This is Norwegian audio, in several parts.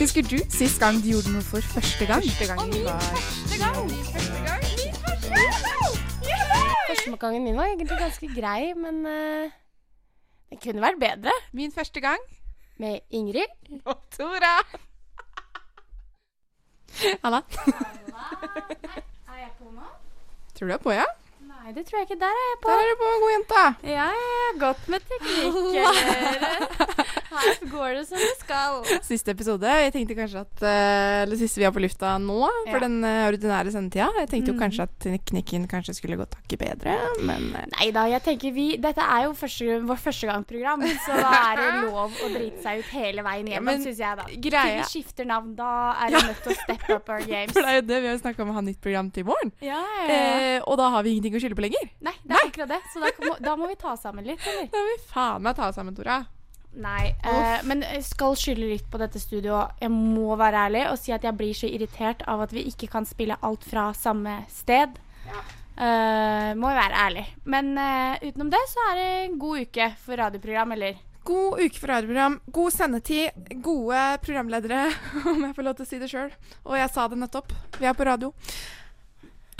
Husker du sist gang du gjorde noe for første gang? Første gangen var Første gangen min var egentlig ganske grei, men uh, den kunne vært bedre. Min første gang Med Ingrid. og Tora. Halla. Er jeg på nå? tror du er på, ja? Nei, det tror jeg ikke. Der er jeg på. Der er du på, god jente. Ja, jeg er godt med teknikk. Her går det som det skal. Siste episode. Jeg tenkte kanskje at eh, Eller siste vi har på lufta nå, for Ja. den eh, ordinære sendetida. Jeg tenkte jo Mm. kanskje at teknikken kanskje skulle gått hakket bedre, men eh, Nei da, jeg tenker vi Dette er jo første, gang førstegangsprogram, så da er det lov å drite seg ut hele veien Ja, hjem, ja, syns jeg, da. greia- Til vi skifter navn, da er vi nødt til å step up our games. For det er jo det vi har snakka om å ha nytt program til våren. Ja, ja, ja. Eh, og da har vi ingenting å skylde på lenger. Nei, det er akkurat det. Så da må, da må vi ta sammen litt, eller? Da må vi faen meg ta sammen, Tora. Nei, eh, men jeg skal skylde litt på dette studioet. Jeg må være ærlig og si at jeg blir så irritert av at vi ikke kan spille alt fra samme sted. Eh, må være ærlig. Men eh, utenom det så er det en god uke for radioprogram, eller? God uke for radioprogram, god sendetid, gode programledere, om jeg får lov til å si det sjøl. Og jeg sa det nettopp. Vi er på radio.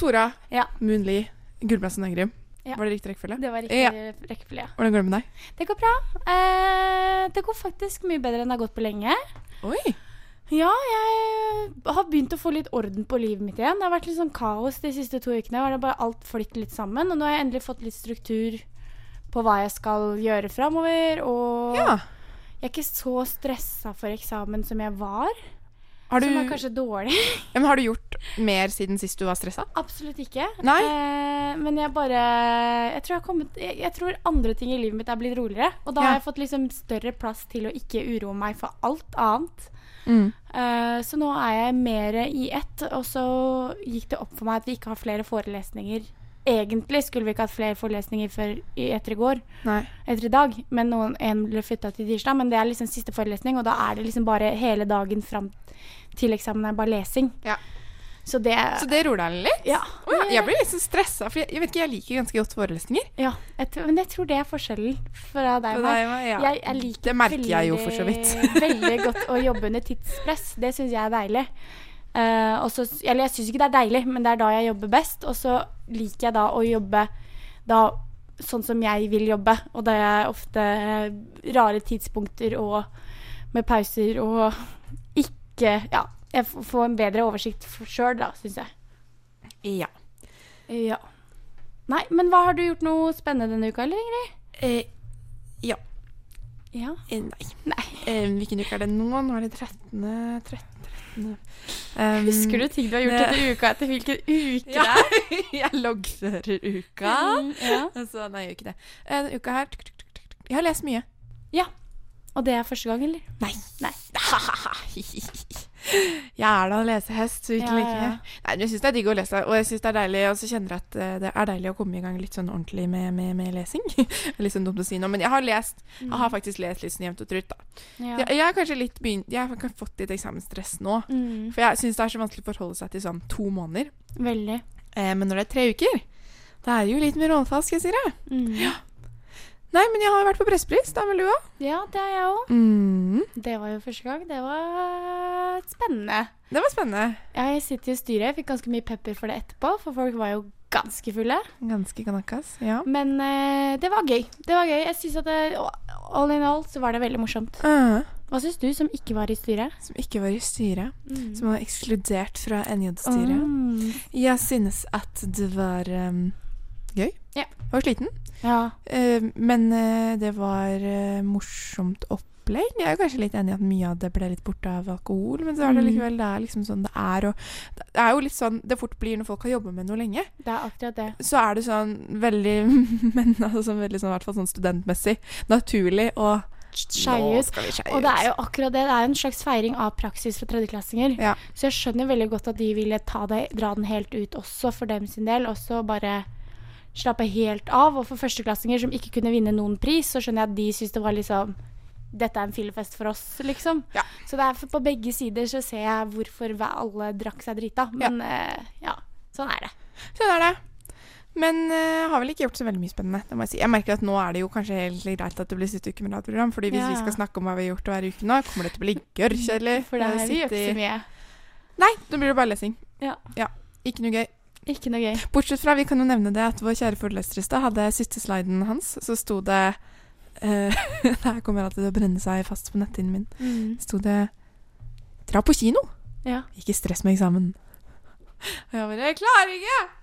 Tora Ja. Moonli, Gullbrandsen Øgrim. Ja. Var det riktig rekkefølge? Det var riktig Ja. rekkefølge. ja. Hvordan går det med deg? Det går bra. Eh, det går faktisk mye bedre enn det har gått på lenge. Oi! Ja, jeg har begynt å få litt orden på livet mitt igjen. Det har vært litt sånn kaos de siste to ukene. Var det bare alt flytt litt sammen. Og nå har jeg endelig fått litt struktur på hva jeg skal gjøre framover. Og Ja. jeg er ikke så stressa for eksamen som jeg var. Har du, Som er kanskje dårlig. Men har du gjort mer siden sist du var stressa? Absolutt ikke. Nei. Eh, men jeg bare jeg tror, jeg, kommet, jeg, jeg tror andre ting i livet mitt er blitt roligere. Og da Ja. har jeg fått liksom større plass til å ikke uroe meg for alt annet. Mm. Eh, så nå er jeg mer i ett, og så gikk det opp for meg at vi ikke har flere forelesninger. Egentlig skulle vi ikke hatt flere forelesninger før etter i går, Nei. etter i dag, men noen, en ble flytta til tirsdag. Men det er liksom siste forelesning, og da er det liksom bare hele dagen fram til eksamen er bare lesing. Ja. Så det Så det roer deg litt? Ja. Oh, ja, jeg blir litt liksom stressa, for jeg, jeg vet ikke, jeg liker ganske godt forelesninger. ja jeg tror, men jeg tror det er forskjellen fra deg og meg. ja. Jeg, jeg liker Det merker jeg jo for så vidt. veldig- veldig godt å jobbe under tidspress. Det syns jeg er deilig. Uh, også, eller jeg syns ikke det er deilig, men det er da jeg jobber best. Og så liker jeg da å jobbe da sånn som jeg vil jobbe. Og da er ofte eh, rare tidspunkter og med pauser og ikke Ja. Jeg får en bedre oversikt sjøl, da, syns jeg. Ja. Ja. Nei, men hva har du gjort noe spennende denne uka, eller Ingrid? Eh, ja. Ja. Eh, nei. Nei. Eh, hvilken uke er det nå? Nå er det 13. 13. 13. Um, Husker du ting du har gjort det- etter uka etter hvilken uke Ja. det er? jeg loggfører uka. Mm, ja. Så nei, jeg gjør ikke det. Eh, denne uka her. Jeg har lest mye. Og det er første gang, eller? Nei. Nei. jeg er da en lesehest, så virkelig Ja, ja, ja. ikke. Nei, jeg syns det er digg å lese, og jeg syns det er deilig Og så kjenner jeg at eh, det er deilig å komme i gang litt sånn ordentlig med, med, med lesing. Det er litt sånn dumt å si nå, men jeg har lest Jeg har faktisk lest litt sånn jevnt og trutt, da. Ja. Jeg, jeg har kanskje litt begynt Jeg har fått litt eksamensstress nå. Mm, For jeg syns det er så vanskelig å forholde seg til sånn to måneder. veldig. Eh, men når det er tre uker, da er det jo litt mer rollefast, skal jeg si det. Mm. Nei, men jeg har vært på Presspris, da vel du òg? Ja, det har jeg òg. Mm. Det var jo første gang. Det var spennende. Det var spennende. Ja, jeg sitter i styret. Jeg fikk ganske mye pepper for det etterpå, for folk var jo ganske fulle. Ganske kanakas, Ja. Men uh, det var gøy. Det var gøy. Jeg synes at det, all in all så var det veldig morsomt. Uh, Hva syns du, som ikke var i styret? som ikke var i styret. Mm. Som var ekskludert fra NJ-styret. Mm. Jeg synes at det var um, gøy. Ja. Jeg var sliten. Ja. Eh, men eh, det var eh, morsomt opplegg. Jeg er kanskje litt enig i at mye av det ble litt borte av alkohol, men så er det Mm. likevel det er liksom sånn det er. Og det er jo litt sånn det fort blir når folk har jobba med noe lenge. Det er akkurat det. Så er det sånn veldig Men altså sånn veldig sånn, i hvert fall sånn studentmessig naturlig å Skeie ut. Og det er jo akkurat det. Det er en slags feiring av praksis for tredjeklassinger. Ja. Så jeg skjønner veldig godt at de ville ta det, dra den helt ut også for dem sin del. Og så bare slappe helt av. Og for førsteklassinger som ikke kunne vinne noen pris, så skjønner jeg at de syns det var liksom dette er en fyllefest for oss, liksom. Ja. Så på begge sider så ser jeg hvorfor alle drakk seg drita. Men eh, ja, sånn er det. Sånn er det. Men uh, har vel ikke gjort så veldig mye spennende. det må Jeg si. Jeg merker at nå er det jo kanskje helt greit at det blir siste uke med radioprogram. fordi hvis Ja. vi skal snakke om hva vi har gjort hver uke nå, kommer det til å bli gørrkjedelig. For det er gjør ikke så mye. Nei, nå blir det bare lesing. Ja. Ikke noe gøy. Ikke noe gøy. Bortsett fra, vi kan jo nevne det, at vår kjære foreleser i stad hadde siste sliden hans, så sto det uh, Det her kommer alltid til å brenne seg fast på netthinnen min. Mm. sto det 'Dra på kino'. Ja. Ikke stress med eksamen. Og jeg bare 'Jeg klarer ikke'!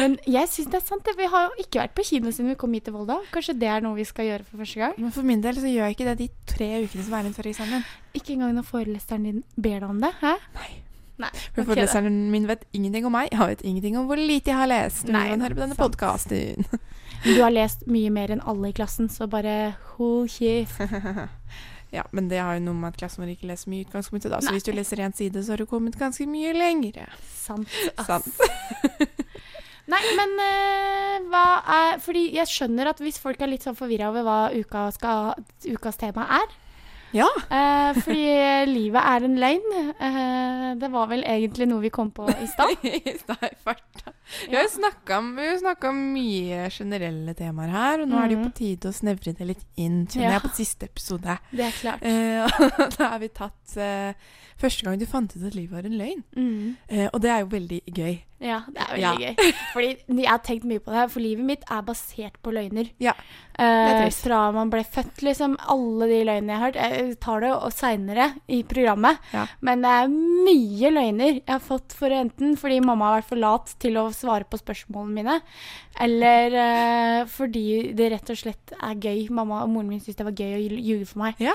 Men jeg syns det er sant. Vi har jo ikke vært på kino siden vi kom hit til Volda. Kanskje det er noe vi skal gjøre for første gang? Men for min del så gjør jeg ikke det de tre ukene som er igjen før eksamen. Ikke engang når foreleseren din ber deg om det? Hæ? Nei. Nei. For ok foreleseren min vet ingenting om meg. Jeg vet ingenting om hvor lite jeg har lest. Nei, man hører på denne podkasten. Du har lest mye mer enn alle i klassen, så bare hold kjeft. ja, men det har jo noe med at klassen vår ikke leser mye i utgangspunktet. da. Så Nei. hvis du leser én side, så har du kommet ganske mye lengre. Sant. ass. Sant. Nei, men eh, hva er Fordi jeg skjønner at hvis folk er litt sånn forvirra over hva uka skal, ukas tema er Ja. eh, Fordi livet er en løgn. Eh, det var vel egentlig noe vi kom på i stad. I stad i farta. Vi har jo snakka om, mye generelle temaer her, og nå er det jo på Mhm. tide å snevre det litt inn, kjenner Ja. jeg, på siste episode. Det er klart. Eh, da har vi tatt eh, første gang du fant ut at livet var en løgn. Mm. Eh, og det er jo veldig gøy. Ja, det er Ja. veldig gøy. Fordi jeg har tenkt mye på det her, for livet mitt er basert på løgner. Ja, er Eh, fra man ble født, liksom. Alle de løgnene jeg har hørt. Jeg tar det og seinere i programmet. Ja. Men det er mye løgner jeg har fått for enten fordi mamma har vært for lat til å svare på spørsmålene mine, eller eh, fordi det rett og slett er gøy. Mamma og moren min syntes det var gøy å ljuge for meg. Ja.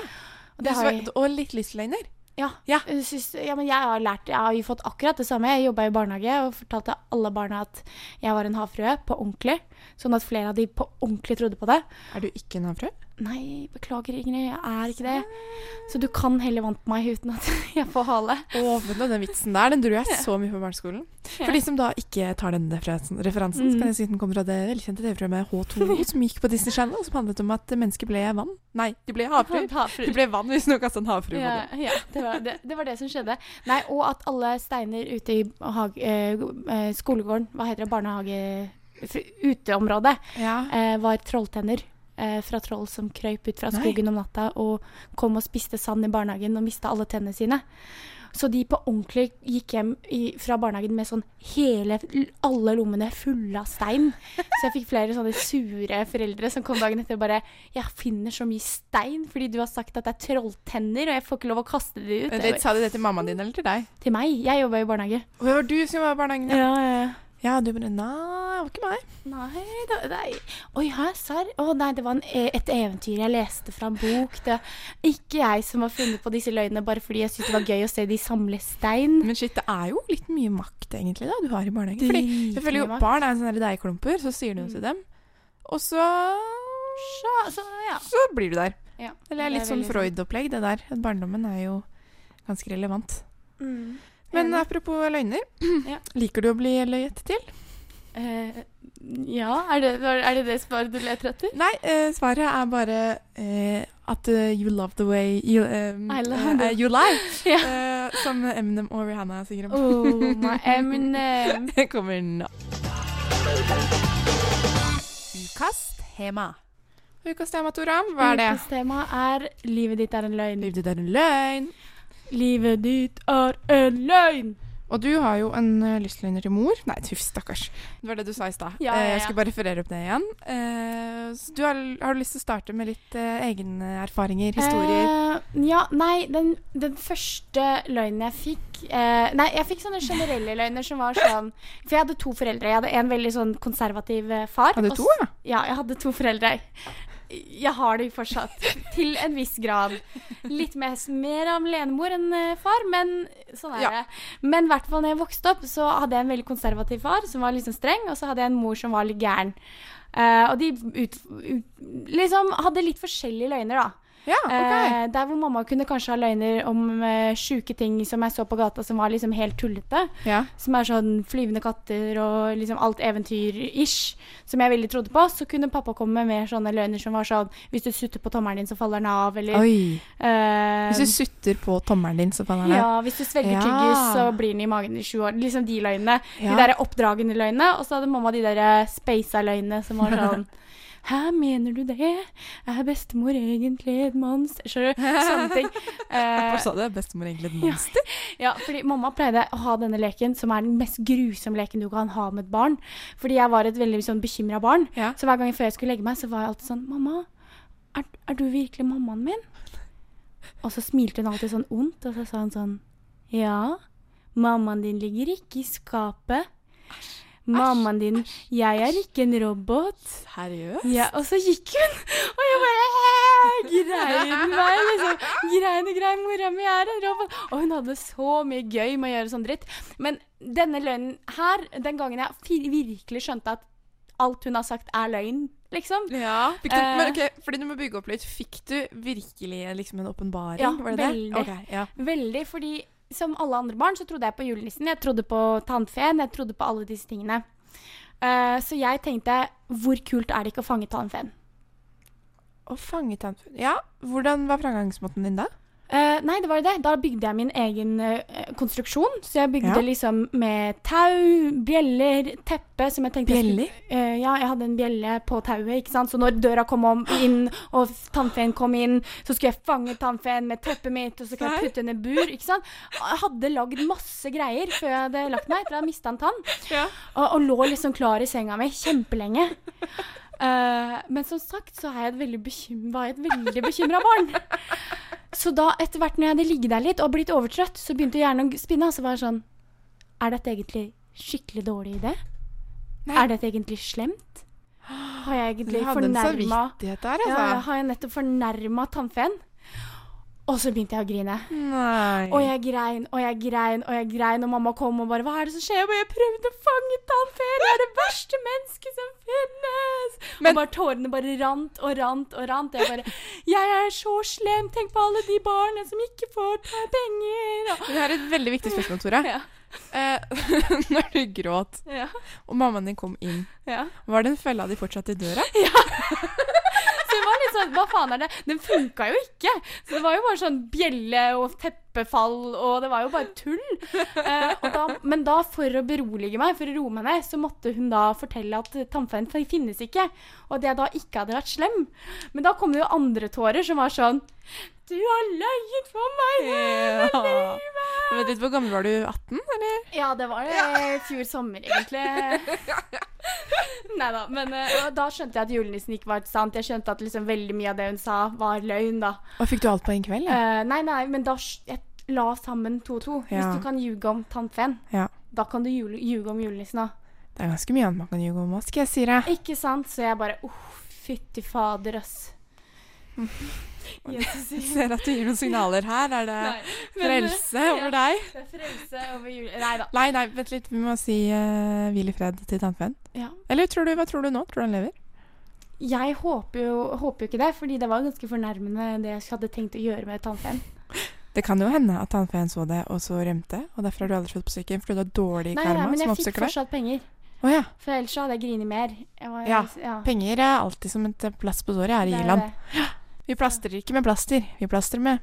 Og det har jeg, og litt livsløgner. Ja, Ja. syns- ja, men jeg har lært Jeg har jo fått akkurat det samme. Jeg jobba i barnehage og fortalte alle barna at jeg var en havfrue på ordentlig. Sånn at flere av de på ordentlig trodde på det. Er du ikke en havfrue? Nei, beklager, Ingrid, jeg er ikke det. Så du kan heller vant på meg uten at jeg får hale. Du, den vitsen der, den dro jeg så mye på barneskolen. For de som da ikke tar den referansen, referansen så Mm. kan jeg si den kommer fra det velkjente TV-programmet H2 som gikk på Disney Channel, som handlet om at mennesker ble vann. Nei, de ble havfruer. De ble vann hvis noen kastet en havfrue på Ja, dem. ja det, var det, det var det som skjedde. Nei, Og at alle steiner ute i hage, eh, eh, skolegården, hva heter det, barnehage... Uteområdet, Ja. eh, var trolltenner. Eh, fra troll som krøyp ut fra Nei. skogen om natta og kom og spiste sand i barnehagen og mista alle tennene sine. Så de på ordentlig gikk hjem i, fra barnehagen med sånn hele Alle lommene fulle av stein. Så jeg fikk flere sånne sure foreldre som kom dagen etter og bare 'Jeg finner så mye stein fordi du har sagt at det er trolltenner, og jeg får ikke lov å kaste de ut.' Men det, sa de det til mammaen din eller til deg? til meg. Jeg jobba i barnehage. Og det var du som var i barnehagen? Ja. Ja, ja. Ja, du bare Nei, det var ikke meg. Nei, det, nei. Oi, hæ, serr? Å nei, det var en, e- et eventyr jeg leste fra en bok. Det er ikke jeg som har funnet på disse løgnene bare fordi jeg syntes det var gøy å se de samle stein. Men shit, det er jo litt mye makt egentlig da du har i barnehagen. Fordi jeg føler jo barn er en sånn der deigklumper, så sier du noe til dem, og så Så, så, ja. så blir du der. ja. Det er litt sånn Freud-opplegg, det der. Barndommen er jo ganske relevant. Mm. Men Enig. apropos løgner. Ja. Liker du å bli løyet til? Eh, ja, er det, er det det svaret du leter etter? Nei, eh, svaret er bare eh, at uh, you love the way you, um, it. you lie. Ja. Eh, som Eminem og Rihanna synger om. Oh, my Eminem. Det kommer nå. Ukas tema. Ukas tema, Tora. Hva er det? Ukens tema er 'Livet ditt er en løgn'. Livet ditt er en løgn. Livet ditt er en løgn! Og du har jo en uh, lystløgner til mor. Nei, tuff, stakkars. Det var det du sa i stad. Ja, ja, Eh, Jeg ja. skulle bare referere opp det igjen. Uh, du har, har du lyst til å starte med litt uh, egne erfaringer, historier? Uh, ja, nei, den, den første løgnen jeg fikk eh, Nei, jeg fikk sånne generelle løgner som var sånn For jeg hadde to foreldre. Jeg hadde en veldig sånn konservativ eh, far. Hadde du to, ja? Ja, jeg hadde to foreldre. Jeg har det fortsatt, til en viss grad. Litt mer, mer av lenemor enn eh, far, men sånn er Ja. det. Men i hvert fall når jeg vokste opp, så hadde jeg en veldig konservativ far som var liksom streng, og så hadde jeg en mor som var litt gæren. Uh, og de ut, ut, liksom hadde litt forskjellige løgner, da. Ja, okay. Eh, der hvor mamma kunne kanskje ha løgner om eh, sjuke ting som jeg så på gata som var liksom helt tullete. ja. Som er sånn flyvende katter og liksom alt eventyr-ish. Som jeg veldig trodde på. Så kunne pappa komme med mer sånne løgner som var sånn Hvis du sutter på tommelen din, så faller den av, eller Oi. eh, Hvis du sutter på tommelen din, så faller den ja, hvis du svelger Ja. tyggis, så blir den i magen i sju år. Liksom de løgnene. Ja. De der oppdragende løgnene. Og så hadde mamma de der speisa løgnene som var sånn Hæ, mener du det? Er bestemor egentlig et monster? Skjønner du? Sånne ting. Hvorfor Hva sa du? Bestemor egentlig et monster? ja, fordi mamma pleide å ha denne leken, som er den mest grusomme leken du kan ha med et barn. Fordi jeg var et veldig sånn bekymra barn. Ja. Så hver gang før jeg skulle legge meg, så var jeg alltid sånn Mamma, er, er du virkelig mammaen min? Og så smilte hun alltid sånn ondt, og så sa hun sånn Ja, mammaen din ligger ikke i skapet. Mammaen din Jeg er ikke en robot. Seriøst? Ja, og så gikk hun, og jeg bare grein meg, liksom. Grein og grein, mora mi er en robot. Og hun hadde så mye gøy med å gjøre sånn dritt. Men denne løgnen her, den gangen jeg virkelig skjønte at alt hun har sagt er løgn, liksom. Ja. Du, Eh. men ok, fordi du må bygge opp litt. Fikk du virkelig liksom en åpenbaring? Ja, var det det? veldig. Ja. Veldig, fordi som alle andre barn så trodde jeg på julenissen. Jeg trodde på tannfeen, jeg trodde på alle disse tingene. Uh, så jeg tenkte, hvor kult er det ikke å fange tannfeen? Å fange tannfeen Ja, hvordan var framgangsmåten din da? Eh, nei, det var det. Da bygde jeg min egen uh, konstruksjon. Så jeg bygde Ja. liksom med tau, bjeller, teppe som jeg tenkte jeg skulle- Bjeller? Eh, ja, jeg hadde en bjelle på tauet, ikke sant. Så når døra kom om, inn, og tannfeen kom inn, så skulle jeg fange tannfeen med teppet mitt, og så skulle jeg putte henne i bur, ikke sant. Jeg hadde lagd masse greier før jeg hadde lagt meg, etter jeg hadde mista en tann. Ja. Og, og lå liksom klar i senga mi kjempelenge. Eh, men som sagt så er jeg et veldig bekym var jeg et veldig bekymra barn. Så da, etter hvert når jeg hadde ligget der litt og blitt overtrøtt, så begynte hjernen å spinne. Og så var jeg sånn Er dette egentlig skikkelig dårlig idé? Nei. Er dette egentlig slemt? Har jeg egentlig fornærma der, ja, altså. Har jeg nettopp fornærma tannfeen? Og så begynte jeg å grine. Nei. Og jeg grein og jeg grein og jeg grein, og mamma kom og bare 'Hva er det som skjer?' Og jeg prøvde å fange tannfeen! Jeg er det verste mennesket som finnes! Men- og bare tårene bare rant og rant og rant. Jeg bare 'Jeg er så slem! Tenk på alle de barna som ikke får ta penger!' Og, Det er et veldig viktig spørsmål, Tora. ja, Eh, når du gråt, ja, og mammaen din kom inn, ja. var den fella di fortsatt i døra? Ja. sånn Hva faen er det? Den funka jo ikke! Så det var jo bare sånn bjelle og teppefall, og det var jo bare tull. Eh, og da, men da, for å berolige meg, for å roe meg ned, så måtte hun da fortelle at tannfeen finnes ikke. Og at jeg da ikke hadde vært slem. Men da kom det jo andre tårer som var sånn Du har løyet for meg hele Ja. livet! Vet litt, Hvor gammel var du? 18, eller? Ja, det var det i fjor sommer, egentlig. Nei da. Men eh, da skjønte jeg at julenissen ikke var sant. Jeg skjønte at liksom veldig mye av det hun sa, var løgn, da. Og fikk du alt på en kveld? Ja. Eh, nei, nei, men da jeg la sammen to og to. Ja. Hvis du kan ljuge om tannfeen, Ja. da kan du jule- ljuge om julenissen òg. Det er ganske mye annet man kan ljuge om òg, skal jeg si deg. Ikke sant? Så jeg bare uff, fytti fader, ass. Jesus, Jeg ser at du gir noen signaler her. Er det Nei, men, eh, frelse ja. over deg? Det er frelse over jul... Nei da. Nei, nei, vent litt. Vi må si uh, hvil i fred til tannfeen. Ja. Eller tror du, hva tror du nå? Tror du han lever? Jeg håper jo, håper jo ikke det, fordi det var ganske fornærmende det jeg hadde tenkt å gjøre med tannfeen. Det kan jo hende at tannfeen så det, og så rømte. Og derfor har du aldri fått på psyken, fordi du har dårlig Nei, nei, karma men jeg fikk fortsatt penger. Oh, ja. For ellers så hadde jeg grinet mer. Jeg var, Ja, ja. Penger er alltid som et plass på såret her i Irland. Ja. Vi plastrer ikke med plaster, vi plastrer med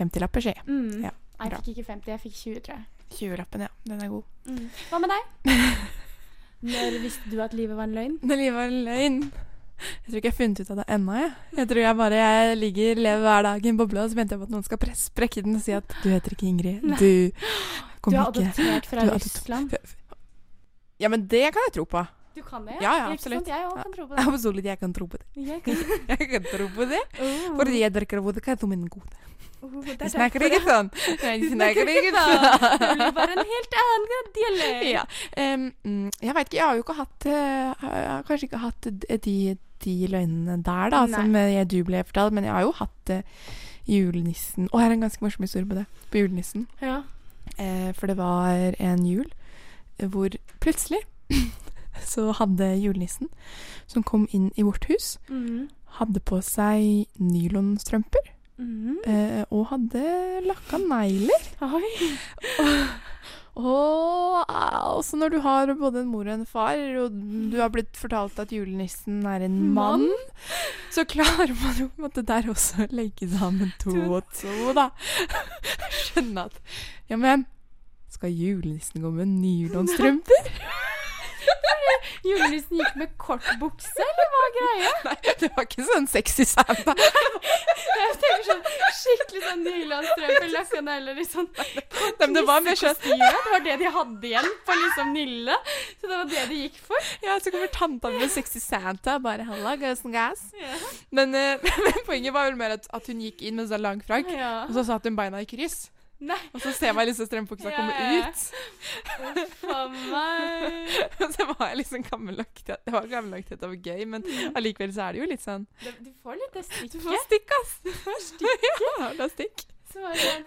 50-lapper, si. Mm. Ja, jeg fikk ikke 50, jeg fikk 20, tror jeg. 20-lappen, ja. Den er god. Mm. Hva med deg? Når visste du at livet var en løgn? Når livet var en løgn. Jeg tror ikke jeg har funnet ut av det ennå, jeg. Jeg tror jeg bare jeg ligger, lever hver dag i en boble, og så venter jeg på at noen skal presse, sprekke den og si at du heter ikke Ingrid. Du Du kommer er ikke fra Du er adoptert- Russland. Ja, men det kan jeg tro på. Du kan det? Ja, ja, absolutt. Jeg òg kan tro på det. Absolutt, jeg kan tro på det. Jeg kan. Jeg kan tro på det. Oh. Fordi jeg drikker vodka som en god. Oh, er De snakker ikke sånn. Nei, De snakker ikke sånn. Det blir bare en helt annen dialekt. Ja. mm, jeg veit ikke, jeg har jo ikke hatt uh, Jeg har kanskje ikke hatt de, de, løgnene der, da, Nei. som eh, jeg, du ble fortalt, men jeg har jo hatt eh, julenissen Og her er en ganske morsom historie på det. På julenissen. Ja. Eh, for det var en jul hvor plutselig så hadde julenissen, som kom inn i vårt hus, Mhm. hadde på seg nylonstrømper. Eh, og hadde lakka negler. Oi. Og også når du har både en mor og en far, og du har blitt fortalt at julenissen er en mann, så klarer man jo på en måte der også å legge sammen to og to, da. Skjønne at Ja, men skal julenissen gå med nylonstrømper? Julenissen gikk med kort bukse, eller hva er greia? Nei, det var ikke sånn sexy Santa. Jeg tenker sånn skikkelig sånn nylonstrømper, lakka negler i sånn Nei, det var mer. Det var det de hadde igjen på liksom Nille. Så det var det de gikk for. Ja, så kommer tanta med sexy Santa bare Halla, guys and guys. Men, eh, men poenget var vel mer at, at hun gikk inn med sånn lang frakk, Ja. og så satt hun beina i kryss. Nei, Og så ser man liksom strømpebuksa komme ut. faen meg. Og så var jeg liksom gammelaktig. Det var gammeldags det var gøy, men allikevel så er det jo litt sånn Du får litt det Du får stikk, ass! Du får stikk. ja, det er stikk. Så var det sånn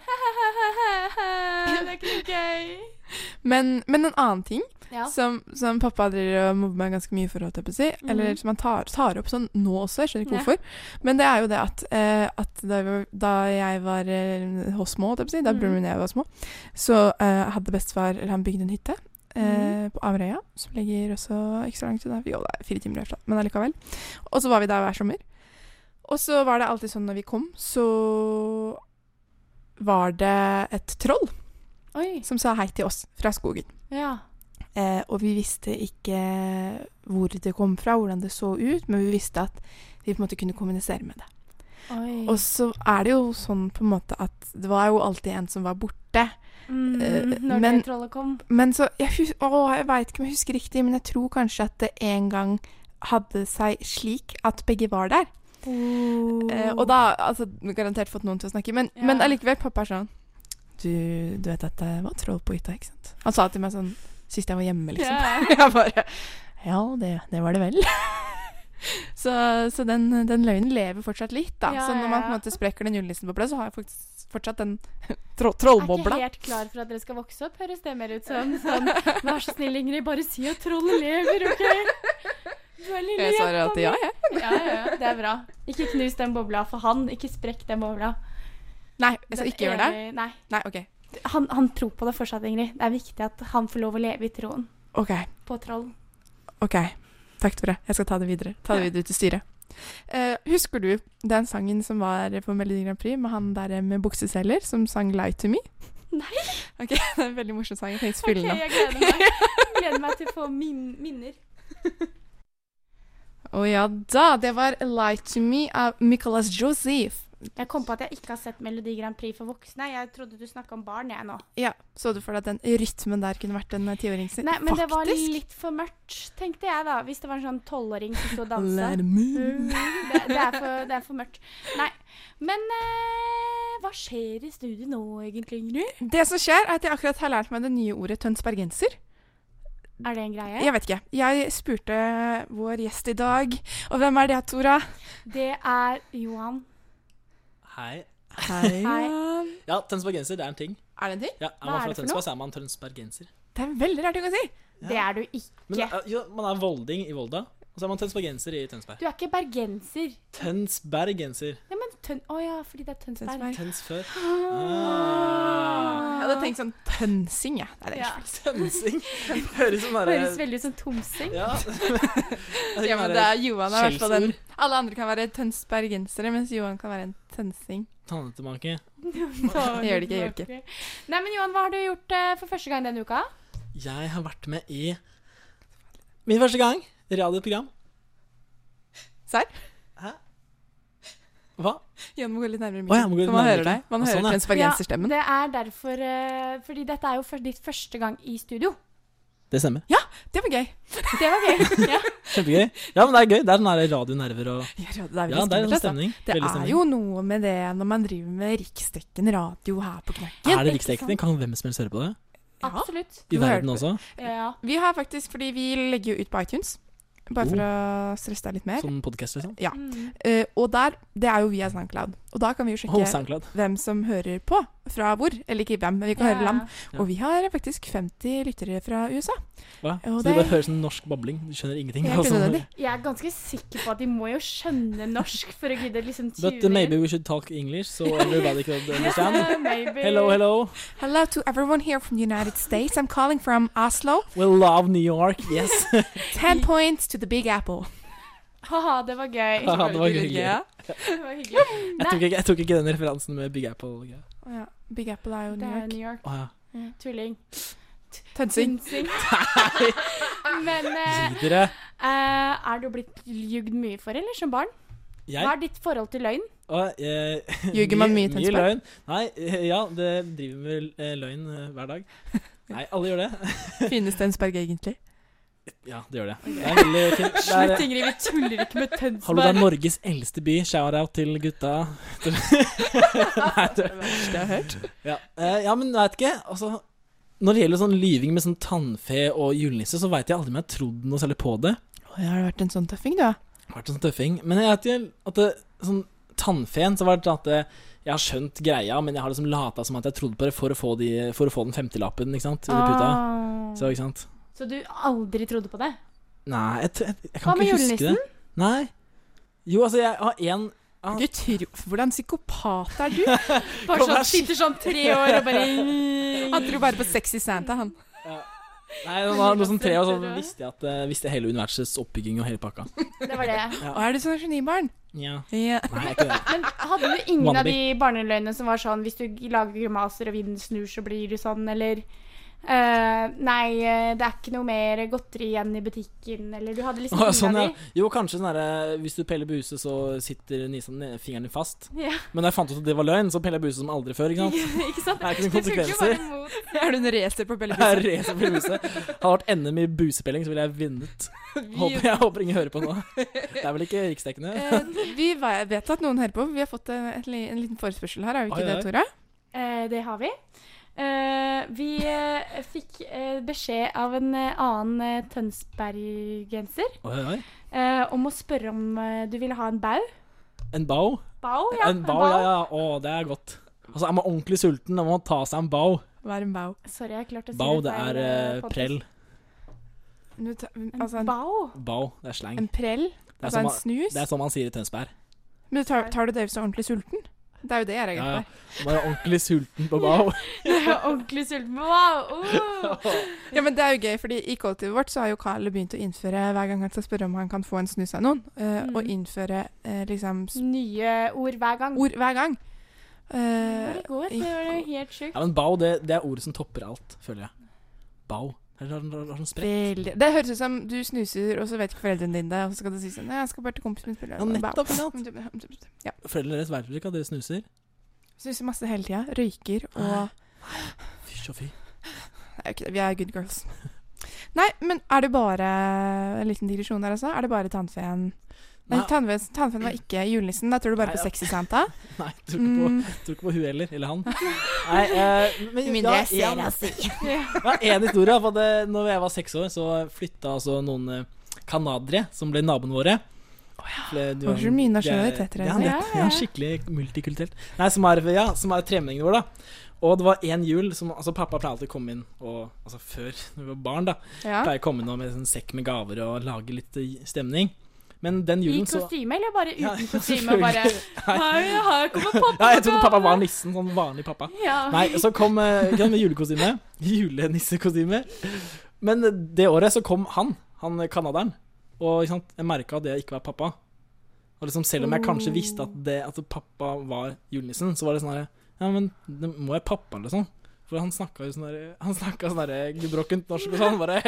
Det er ikke noe gøy. Men, men en annen ting Ja. som, som pappa driver og mobber meg ganske mye for, holdt jeg på å si, eller Mhm. som han tar, tar opp sånn nå også, jeg skjønner ikke Ja. hvorfor, men det er jo det at, eh, at da, da jeg var eh, hos små, holdt jeg på å si, da Mhm. broren min og jeg var små, så eh, hadde bestefar eller han bygd en hytte Mhm. på Averøya, som ligger også ikke så langt unna. Jo, det er fire timer derfra, men allikevel. Og så var vi der hver sommer. Og så var det alltid sånn når vi kom, så var det et troll Oi. som sa hei til oss fra skogen. Ja. Eh, og vi visste ikke hvor det kom fra, hvordan det så ut, men vi visste at vi på en måte kunne kommunisere med det. Oi. Og så er det jo sånn på en måte at det var jo alltid en som var borte. mm, eh, når men- det trollet kom. Men så Jeg, hus å, jeg veit ikke om jeg husker riktig, men jeg tror kanskje at det en gang hadde seg slik at begge var der. Eh, og da altså garantert fått noen til å snakke, men, Ja. men allikevel, pappa er sånn du, du vet at det var troll på hytta, ikke sant? Han sa til meg sånn sist jeg var hjemme, liksom. Ja. Jeg bare Ja, det, det var det vel. så så den, den løgnen lever fortsatt litt, da. Ja, så når man på en måte sprekker den julenissen på plass, så har jeg faktisk fortsatt den tro Jeg er ikke helt klar for at dere skal vokse opp, høres det mer ut som. Sånn, Vær så snill, Ingrid, bare si at trollet lever, OK? Jeg svarer alltid ja, jeg. Ja, ja, ja, det er bra. Ikke knus den bobla for han. Ikke sprekk den bobla. Nei, jeg skal Den ikke gjøre det. Nei. Nei, okay. Han, han tror på det fortsatt, Ingrid. Det er viktig at han får lov å leve i troen OK. på troll. ok. Takk, Tore. Jeg skal ta det videre. Ta det videre til styret. Uh, husker du den sangen som var på Melodi Grand Prix med han der med bukseseler som sang 'Lie to Me'? Nei. Ok, Det er en veldig morsom sang. Jeg tenkte å spille den. jeg gleder meg. gleder meg til å få min minner. Å ja da. Det var 'Lie to Me' av Nicolas Joseph. Jeg kom på at jeg ikke har sett Melodi Grand Prix for voksne. Jeg trodde du snakka om barn, jeg nå. Ja, Så du for deg at den rytmen der kunne vært en tiåring sin? Nei, men det var litt for mørkt, tenkte jeg da. Hvis det var en sånn tolvåring som sto og dansa. Det, det, er for, det er for mørkt. Nei. Men eh, hva skjer i studio nå, egentlig, Ingrid? Det som skjer, er at jeg akkurat har lært meg det nye ordet tønsbergenser. Er det en greie? Jeg vet ikke. Jeg spurte vår gjest i dag, og hvem er det, Tora? Det er Johan. Hei. Hei. Hei. Ja, tønsbergenser, det er en ting. Er det en ting? Ja, Er Hva man er fra det for Tønsberg, så er man tønsbergenser. Det er en veldig rar ting å si. Ja. Det er du ikke. Men jo, man er volding i Volda, og så er man tønsbergenser i Tønsberg. Du er ikke bergenser. Tønsbergenser. Ja, men tøn... Å ja, fordi det er Tønsberg. Tønsberg. Tønsfør. Ah. Hadde tenkt sånn tønsing, jeg. Ja. er det Ja. ikke. Tønsing. Høres som Høres veldig ut som Tomsing. Ja. Ja, men det er Johan er i hvert fall den Alle andre kan være tønsbergensere, mens Johan kan være en tønsing. Tannetemake. det gjør det ikke, jeg gjør det ikke. Nei, men Johan, hva har du gjort uh, for første gang denne uka? Jeg har vært med i min første gang radioprogram. Serr? Hva? Johan må gå litt nærmere mikken, litt så man nærmere hører deg. Man hører Sånn, ja. det er derfor uh, Fordi dette er jo for ditt første gang i studio. Det stemmer. Ja, Det var gøy. Det var gøy. ja. Kjempegøy. Ja, men det er gøy. Det er sånn her radionerver og Ja, det er, veldig Ja, det er en altså. stemning. Det Veldig er stemning. jo noe med det når man driver med riksdekkende radio her på Knakken. Er det riksdekkende? Kan hvem som helst høre på det? Ja. Absolutt. I verden også? Ja. Vi har faktisk, fordi vi legger jo ut på iTunes, bare for å stresse deg litt mer. Som podkast, liksom? Ja. Mm. Uh, og der, det er jo via SoundCloud. Og da kan vi jo sjekke Oh, hvem som hører på. Fra hvor? Eller ikke hvem, men vi kan høre land. Ja. Og vi har faktisk 50 lyttere fra USA. Hva? Jo, Så det- det bare høres som norsk babling. Du skjønner ingenting. Jeg, altså. Jeg er ganske sikker på at de må jo skjønne norsk for å gidde liksom But uh, maybe we should talk English, so everybody could understand. Yeah, maybe. Hello, hello. Hello to everyone here from the United States. I'm calling from Oslo. We love New York, yes. 10 points to the Big Apple. Haha, det var gøy. Ja, det var hyggelig. Ja. Det var hyggelig. Jeg tok, ikke, jeg tok ikke den referansen med Big Apple. Ja. Ja. Big Apple er jo New er York. New York. Oh, ja. Tulling. Tønsing. Tønsing. Men eh, eh, er du blitt ljugd mye for, eller, som barn? Hva er ditt forhold til løgn? og, eh, Ljuger man mye i Mye Tønsberg? løgn. Nei, eh, ja, det driver med eh, løgn eh, hver dag. Nei, alle gjør det. Finnes Tønsberg egentlig? Ja, det gjør det. Det er, Ingrid, vi tuller ikke med Hallo, det er Norges eldste by. Shout-out til gutta. Nei, det, verste jeg har hørt. ja. Eh, ja, men vet ikke. Altså, når det gjelder sånn lyving med sånn tannfe og julenisse, så veit jeg aldri om jeg har trodd noe særlig på det. Å, jeg har vært en sånn tøffing, du. Har vært en sånn tøffing. Men jeg vet ikke at det, sånn tannfeen, så var det sånn at det, jeg har skjønt greia, men jeg har liksom lata som at jeg trodde på det for å få, de, for å få den femtilappen, ikke sant? Under puta. Ah. Så, ikke sant? Så du aldri trodde på det? Nei, jeg, jeg, jeg Hva kan med ikke huske julenissen? det. Nei. Jo, altså, jeg har én Du tror, hvordan psykopat er du? Bare sånn, sitter sånn tre år og bare Han tror bare på sexy Santa, han. Nei, det var noe sånn tre år, så visste jeg, at, eh, visste jeg hele universets oppbygging og hele pakka. Det var det. Og er du sånn genibarn? Ja. Ja. Nei, jeg er ikke det. Men hadde du ingen Wannabe. av de barneløgnene som var sånn hvis du lager grimaser og vinden snur, så blir du sånn, eller eh, Nei, eh, det er ikke noe mer godteri igjen i butikken, eller du hadde liksom oh, sånn, ja. Jo, kanskje sånn derre Hvis du peller buse, så sitter nisen, fingeren din fast. Yeah. Men da jeg fant ut at det var løgn, så peller jeg buse som aldri før. ikke sant? ikke sant? Det er ikke noen konsekvenser. Er du en racer på Jeg er Bellebussen? racer på buse. Hadde vært NM i busepelling, så ville jeg vunnet. Håper, jeg håper ingen hører på nå. Det er vel ikke riksdekkende? Uh, vi vet at noen hører på. Vi har fått en, en liten forespørsel her, har vi ikke Oi, det. Tora? Uh, det har vi. Eh, vi eh, fikk eh, beskjed av en eh, annen eh, Tønsbergenser eh, om å spørre om du ville ha en bau. En bau? bau ja. en bau, ja, ja. Å, det er godt. Altså, Er man ordentlig sulten, da må man ta seg en bau. Hva er en bau? Sorry, jeg klarte å si bau, det feil, er det er prell. Ta- En Altså en, bau? bau? det er slang. en prell? Altså en snus? det er sånn man sier i Tønsberg. Men tar, tar du det hvis du er ordentlig sulten? Det er jo det jeg Ja, reagerer ja. på. Man er ordentlig sulten på wow. Er ordentlig sulten. Wow! Oh. Ja, men det er jo gøy, fordi i kollektivet vårt så har jo Carl begynt å innføre, hver gang han skal spørre om han kan få en snus av noen, uh, Mm. og innføre uh, liksom Nye ord hver gang. ord hver gang. Det Eh, det går. Det var helt sjukt. Ja, men bao, det, det er ordet som topper alt, føler jeg. Bao. Veldig Det høres ut som du snuser, og så vet ikke foreldrene dine det, og så skal du si sånn 'Jeg skal bare til kompisen min spille Ja, nettopp, Ja. Foreldrene deres vet vel ikke at dere snuser? Snuser masse hele tida. Røyker og Fysj og fy. Det er jo ikke det. Vi er good girls. Nei, men er det bare En liten digresjon der, altså? Er det bare tannfeen Tannfeen, tannfeen var ikke julenissen. Da tror du bare Nei, på ja. Sexy Santa. Nei, tror ikke på, Mm. tror ikke på hun heller. Eller han. Nei, uh, men Mindre jeg ser, en- altså. Ja, en historie. For det, når jeg var seks år, så flytta altså noen eh, canadiere som ble naboene våre. Flere- du Har så mye er- nasjonaliteter, Ja, altså. Ja, ja, ja. skikkelig multikulturelt. Nei, som er, ja, som er tremenningene våre, da. Og det var én jul som Altså, pappa pleier alltid å komme inn og Altså før når vi var barn, da. Ja. Pleier å komme inn og med en sekk med gaver og lage litt eh, stemning. Men den I julen så kostyme, eller bare uten Ja, kostyme? Bare Hei, her kommer pappa. Ja, jeg trodde pappa var nissen. Sånn vanlig pappa. Ja. Nei, så kom, eh, kom med julekostyme. Julenissekostyme. Men det året så kom han, han canadieren. Og sant, jeg merka at det ikke var pappa. Og liksom Selv om jeg kanskje visste at, det, at pappa var julenissen, så var det sånn her Ja, men det må være pappa, liksom. For han snakka jo sånn der Han snakka sånn der gebrokkent norsk og sånn. Bare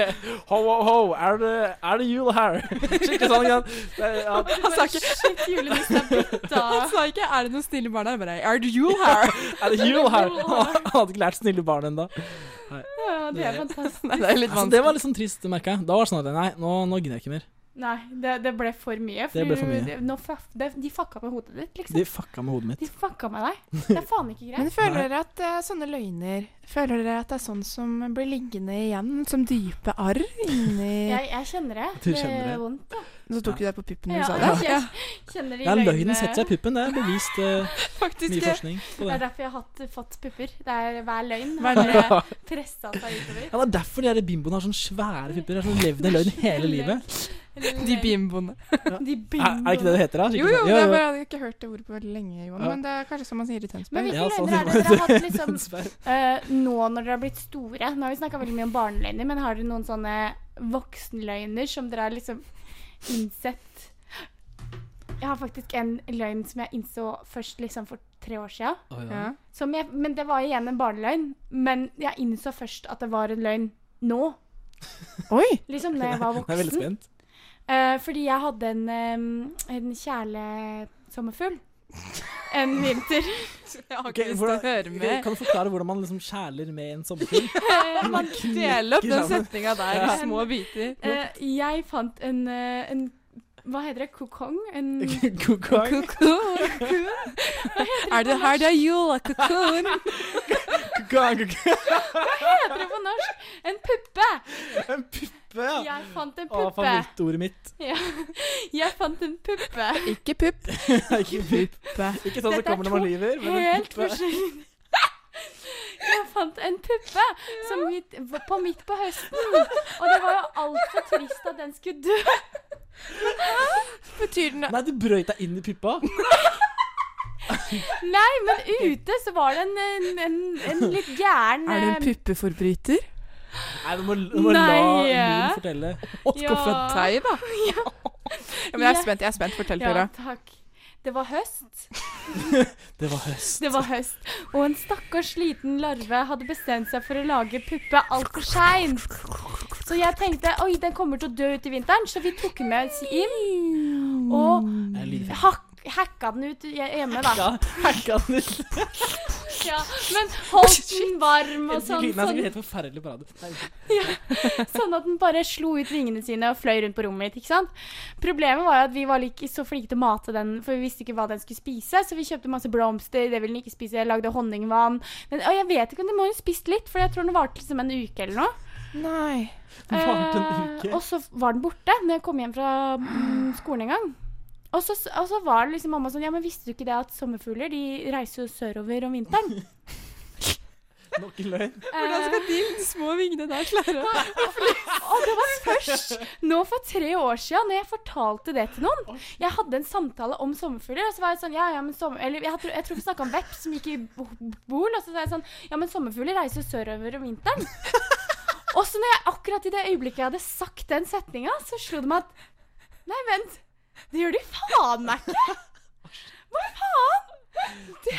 Ho, ho, ho, er det, er det jul her? Skikkelig sånn. ikke Ja, Han sa ikke Shit, julenissen er bytta. Han sa ikke 'er det noen snille barn her'? Bare 'er det jul her'? er det jul her? Han hadde ikke lært snille barn ennå. Ja, det er fantastisk. Nei, det er Altså, det var litt sånn trist, merka jeg. Da var det sånn at nei, nå, nå gidder jeg ikke mer. Nei, det, det ble for mye. Det ble for mye. det- Nå, fuck- det, de fucka med hodet ditt, liksom. De fucka med hodet mitt. De fucka med deg. Det er faen ikke greit. Men føler dere at eh, sånne løgner Føler dere at det er sånn som blir liggende igjen som dype arr inni Jeg, jeg kjenner det. Du det er vondt. Da. Så tok du deg på puppen da Ja, du sa det? Ja. kjenner de Ja, løgnene- løgnen setter seg i puppen. Det er bevist uh, Faktisk. mye forskning på Det er derfor jeg har hatt, fått pupper. Det er hver løgn Hver har løgn. bare pressa seg utover. Ja, Det er derfor de bimboene har sånne svære pupper. De har sånn levd en løgn hele livet. De bimboene. De Er, er det ikke det det heter? da? Jo, jo, det er jeg har ikke hørt det ordet på veldig lenge, Johan. Ja. Men det er kanskje som man sier i Men Tønsberg. hvilke Ja, sånn løgner er det dere har hatt liksom eh, nå når dere har blitt store? Nå har vi snakka veldig mye om barneløgner, men har dere noen sånne voksenløgner som dere har liksom innsett Jeg har faktisk en løgn som jeg innså først liksom for tre år sia. Oh, ja. Jeg, men det var igjen en barneløgn. Men jeg innså først at det var en løgn nå. Oi! Liksom da jeg var Jeg er veldig voksen. spent. Eh, fordi jeg hadde en, um, en kjærlesommerfugl. En vinter. Jeg har ikke lyst til å høre med. Kan du forklare hvordan man liksom kjæler med en sommerfugl? Eh, Man deler opp den setninga der i små biter. eh, jeg fant en, eh, en Hva heter det? Kokong? En Kokong? Cocoon. Er det her det er jul? Cocoon. Kokong, Hva heter det på norsk? En puppe! En puppe, ja. Jeg fant en Å, puppe. favorittordet mitt. Ja. Jeg fant en puppe. Ikke pupp. Ikke puppe. Ikke sånn som er kommer når man lyver, men en Helt puppe. forskjellig. Jeg fant en puppe som midt, på midt på høsten. Og det var jo altfor trist at den skulle dø. Betyr den Nei, du brøyt deg inn i puppa. Nei, men ute så var det en, en, en, en litt gæren Er du en eh, puppeforbryter? Nei, du må, du må la Nei. fortelle. Å, skuffe Ja. deg, da. Ja. men jeg er spent. jeg er spent. Fortell, Ja, takk. Det var høst. Det var høst. Det var høst. Og en stakkars liten larve hadde bestemt seg for å lage puppe altfor seint. Så jeg tenkte oi, den kommer til å dø ut i vinteren, så vi tok den med oss inn. Og Jeg er lydfilm. hak hacka den ut hjemme, da. Ja, hacka den ut. Ja, men holdt den varm og sånn, Lyden er sånn, helt forferdelig på radio. ja, sånn at den bare slo ut vingene sine og fløy rundt på rommet mitt. ikke sant? Problemet var jo at vi var ikke så flinke til å mate den, for vi visste ikke hva den skulle spise. Så vi kjøpte masse blomster, det ville den ikke spise. Jeg lagde honningvann. Men, og jeg vet ikke om den må jo spist litt, for jeg tror den varte liksom en uke eller noe. Nei. Varte en Eh, og så var den borte når jeg kom hjem fra mm, skolen en gang. Og så, og så var det liksom mamma sånn Ja, men visste du ikke det at sommerfugler de reiser jo sørover om vinteren? Nok en løgn. Hvordan skal de små vingene der klare å Og det var først nå for tre år siden når jeg fortalte det til noen. Jeg hadde en samtale om sommerfugler, og så var jeg sånn Ja, ja, men sommer... Eller jeg, tror- jeg tror vi snakka om veps som gikk i bol, og så sa jeg sånn Ja, men sommerfugler reiser sørover om vinteren. Og så når jeg akkurat i det øyeblikket jeg hadde sagt den setninga, så slo det meg at Nei, vent. Det gjør de faen meg ikke! Hva faen?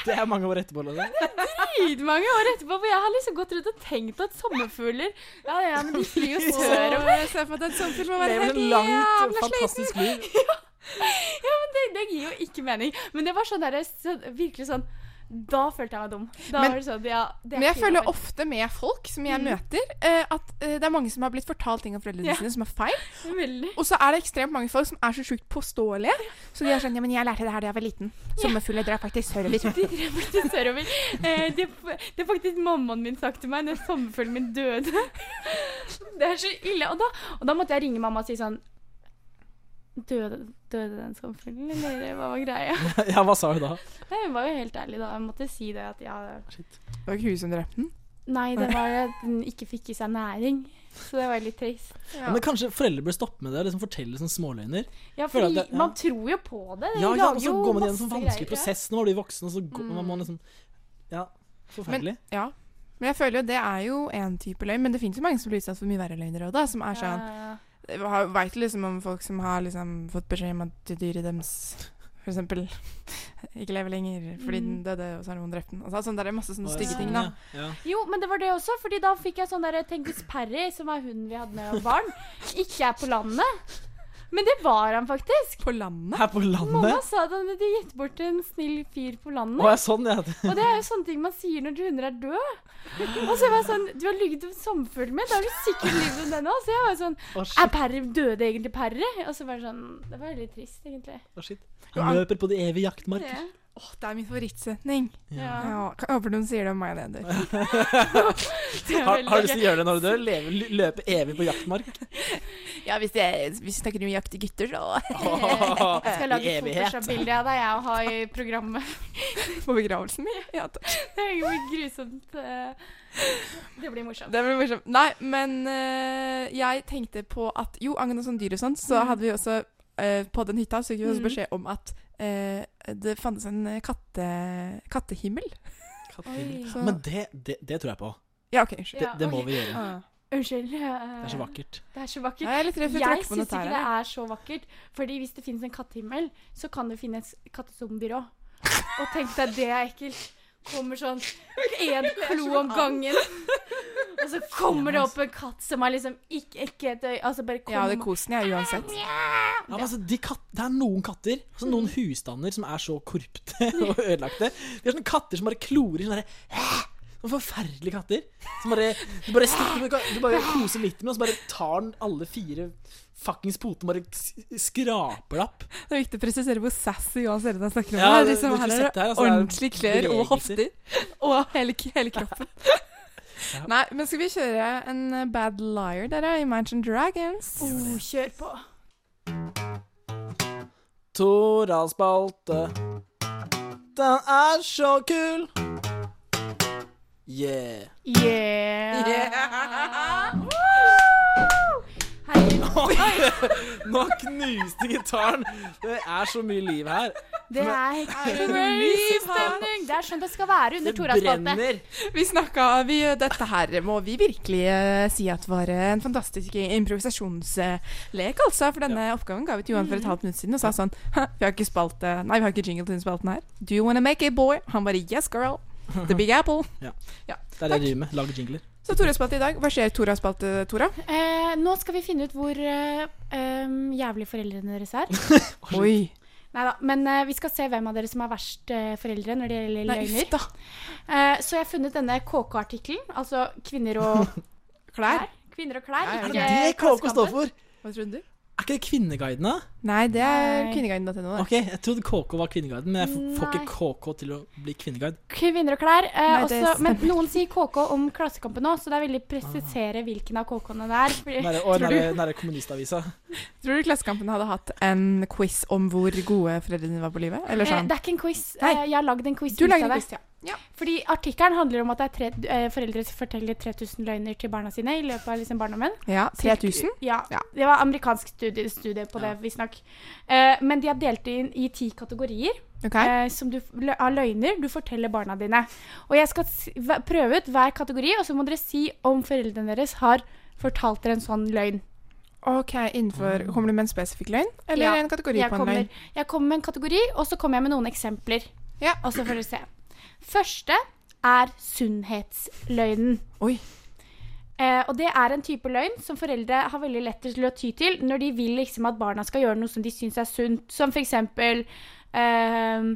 Det er mange år etterpå. Det er Dritmange år etterpå, for jeg har liksom gått rundt og tenkt at sommerfugler Ja, ja, men de flyr jo sørover. Jeg ser for meg at en sommerfugl må være helt jævla sliten. liv. Ja, men det, det gir jo ikke mening. Men det var sånn der, så, virkelig sånn Da følte jeg meg dum. Da Men- var det sånn, ja, det Men jeg føler ofte med folk som jeg Mm. møter, uh, at uh, det er mange som har blitt fortalt ting av foreldrene Ja. sine som er feil. Veldig. Og så er det ekstremt mange folk som er så sjukt påståelige. Så de er sånn Ja, men jeg lærte det her da jeg var liten. Sommerfugler drar faktisk sørover. De drar faktisk sørover. Uh, det, det er faktisk mammaen min sagt til meg når sommerfuglen min døde. Det er så ille. Og da, og da måtte jeg ringe mamma og si sånn Døde, døde den sommerfuglen, eller hva var greia? Ja, hva sa hun da? Nei, Hun var jo helt ærlig da. Jeg måtte si det at ja Shit. Det var ikke hun som drepte den. Nei, det var at den ikke fikk i seg næring. Så det var litt trist. Ja. Men kanskje foreldre bør stoppe med det og liksom fortelle sånne småløgner. Ja, det- ja. man tror jo på det. De Ja, ja, og så går man gjennom en sånn vanskelig prosess når man blir voksen, og så går Mm. man må liksom Ja, forferdelig. Ja. Men jeg føler jo det er jo én type løgn, men det finnes jo mange som blir utsatt for mye verre løgner òg, da. Som er sånn Ja, Veit du liksom om folk som har liksom fått beskjed om at dyret deres for eksempel ikke lever lenger fordi den Mm. døde, og så har noen drept den. Altså, sånn, det er masse sånne stygge ja, ting, da. Ja. Ja. Jo, men det var det også, Fordi da fikk jeg sånn der Tenk hvis Perry, som er hunden vi hadde med barn, ikke er på landet. Men det var han faktisk. På landet? Her på Mamma landet? sa at han hadde gitt bort en snill fyr på landet. Å, ja, sånn, ja. Og det er jo sånne ting man sier når hunder er døde. Og så var jeg sånn Du har ligget med sommerfuglen min, da har du sikkert ligget med den òg. Så jeg var sånn Å, Er. Perry døde egentlig Perry? Og så var det sånn Det var veldig trist, egentlig. Å, shit. Han løper på de evige jaktmarker. Det. Åh, det er min favorittsetning. Ja. Ja, jeg håper noen sier det om meg når jeg dør. Har, har du lyst til å gjøre det når du dør? Leve, løpe evig på jaktmark? Ja, hvis, jeg, hvis vi snakker om jakt i gutter, så Jeg skal lage. Photoshop-bilde av deg og ha i programmet. På begravelsen min. Ja, takk. Det blir grusomt. eh. Det blir morsomt. Det blir morsomt. Nei, men uh, jeg tenkte på at Jo, angående sånn dyr og sånn, så Mm. hadde vi også uh, På den hytta så fikk vi også Mm. beskjed om at eh, det fantes en katte, kattehimmel. kattehimmel. Så- Men det, det, det tror jeg på. Ja, OK, unnskyld. Det, det må okay. vi gjøre. Ah. Unnskyld. Det er så vakkert. Det er så vakkert. Jeg er Jeg syns ikke det er så vakkert. Fordi hvis det finnes en kattehimmel, så kan det finnes kattezombier òg. Og tenk deg, det er ekkelt. Kommer sånn én klo om gangen. Og så kommer det opp en katt som er liksom ikke, ikke et øye Altså bare Ja, det kommer kosen jeg uansett. Ja, men altså, de katt, det er noen katter, altså noen husstander, som er så korrupte og ødelagte. De er sånne katter som bare klorer sånn derre Noen forferdelige katter. Som bare Du bare, stikker, du bare koser litt med, og så bare tar den alle fire fuckings potene bare skraper det opp. Det er viktig å presisere hvor sassy Johan Serena snakker om. Ja, det, det- liksom, det- her du er det her, altså, det ordentlig klær og hofter. Og hele, hele kroppen. Ja. Nei, men skal vi kjøre en eh, Bad Liar, dere? Imagine Dragons? oh, Kjør på. Tora spalte. Den er så kul. Yeah. Yeah. Herregud. Nå knuste gitaren. Det er så mye liv her. Det er det stemning. Det er sånn det skal være under Det Toras spalte. Vi snakka vi, Dette her må vi virkelig eh, si at var en fantastisk improvisasjonslek, altså. For denne oppgaven ga vi til Johan for et halvt minutt siden og sa sånn Vi har ikke spalte Nei, vi har ikke jingle til denne spalten her. Do you wanna make a boy? Han bare Yes, girl. The Big Apple. Det er det jeg driver med. Lager jingler. Så Tora-spalte i dag. Hva skjer Tora spalte, Tora? Eh, nå skal vi finne ut hvor eh, em, jævlige foreldrene deres er. Oi. Neida, Men eh, vi skal se hvem av dere som er verst eh, foreldre når det gjelder Nei, uff løgner. da. Eh, så jeg har funnet denne KK-artikkelen. Altså kvinner og Klær? klær. Kvinner og klær. Ja, ja, Er ikke det det KK står for? Hva trodde du? Er ikke det Kvinneguiden, da? Nei, det er Nei. Kvinneguiden.no. Ok, Jeg trodde KK var Kvinneguiden, men jeg får Nei. ikke KK til å bli Kvinneguide. Kvinner og klær. Eh, Nei, det også, men noen sier KK om Klassekampen nå, så det er veldig presisere hvilken av KK-ene det er. Fordi, Nære, og nære, nære kommunistavisa. Tror du Klassekampen hadde hatt en quiz om hvor gode foreldrene dine var på livet? Eller eh, sånn? det er ikke en quiz. Nei. Eh, jeg har lagd en quiz. Du lagde en quiz, ja. Fordi artikkelen handler om at det er tre, eh, foreldre som forteller 3000 løgner til barna sine i løpet av liksom barndommen. Ja, 3000? Ja, Ja. Det var amerikansk studie, studie på det, Ja. Eh, men de har delt inn i ti kategorier Okay. eh, som du, av løgner du forteller barna dine. Og jeg skal prøve ut hver kategori, og så må dere si om foreldrene deres har fortalt dere en sånn løgn. Ok, innenfor Kommer du med en spesifikk løgn? Eller Ja, en kategori på en kommer, løgn? jeg kommer med en kategori, og så kommer jeg med noen eksempler. Ja. Og så får dere se. Første er sunnhetsløgnen. Oi. Eh, og det er en type løgn som foreldre har veldig lett til å ty til når de vil liksom at barna skal gjøre noe som de syns er sunt. Som eksempel eh,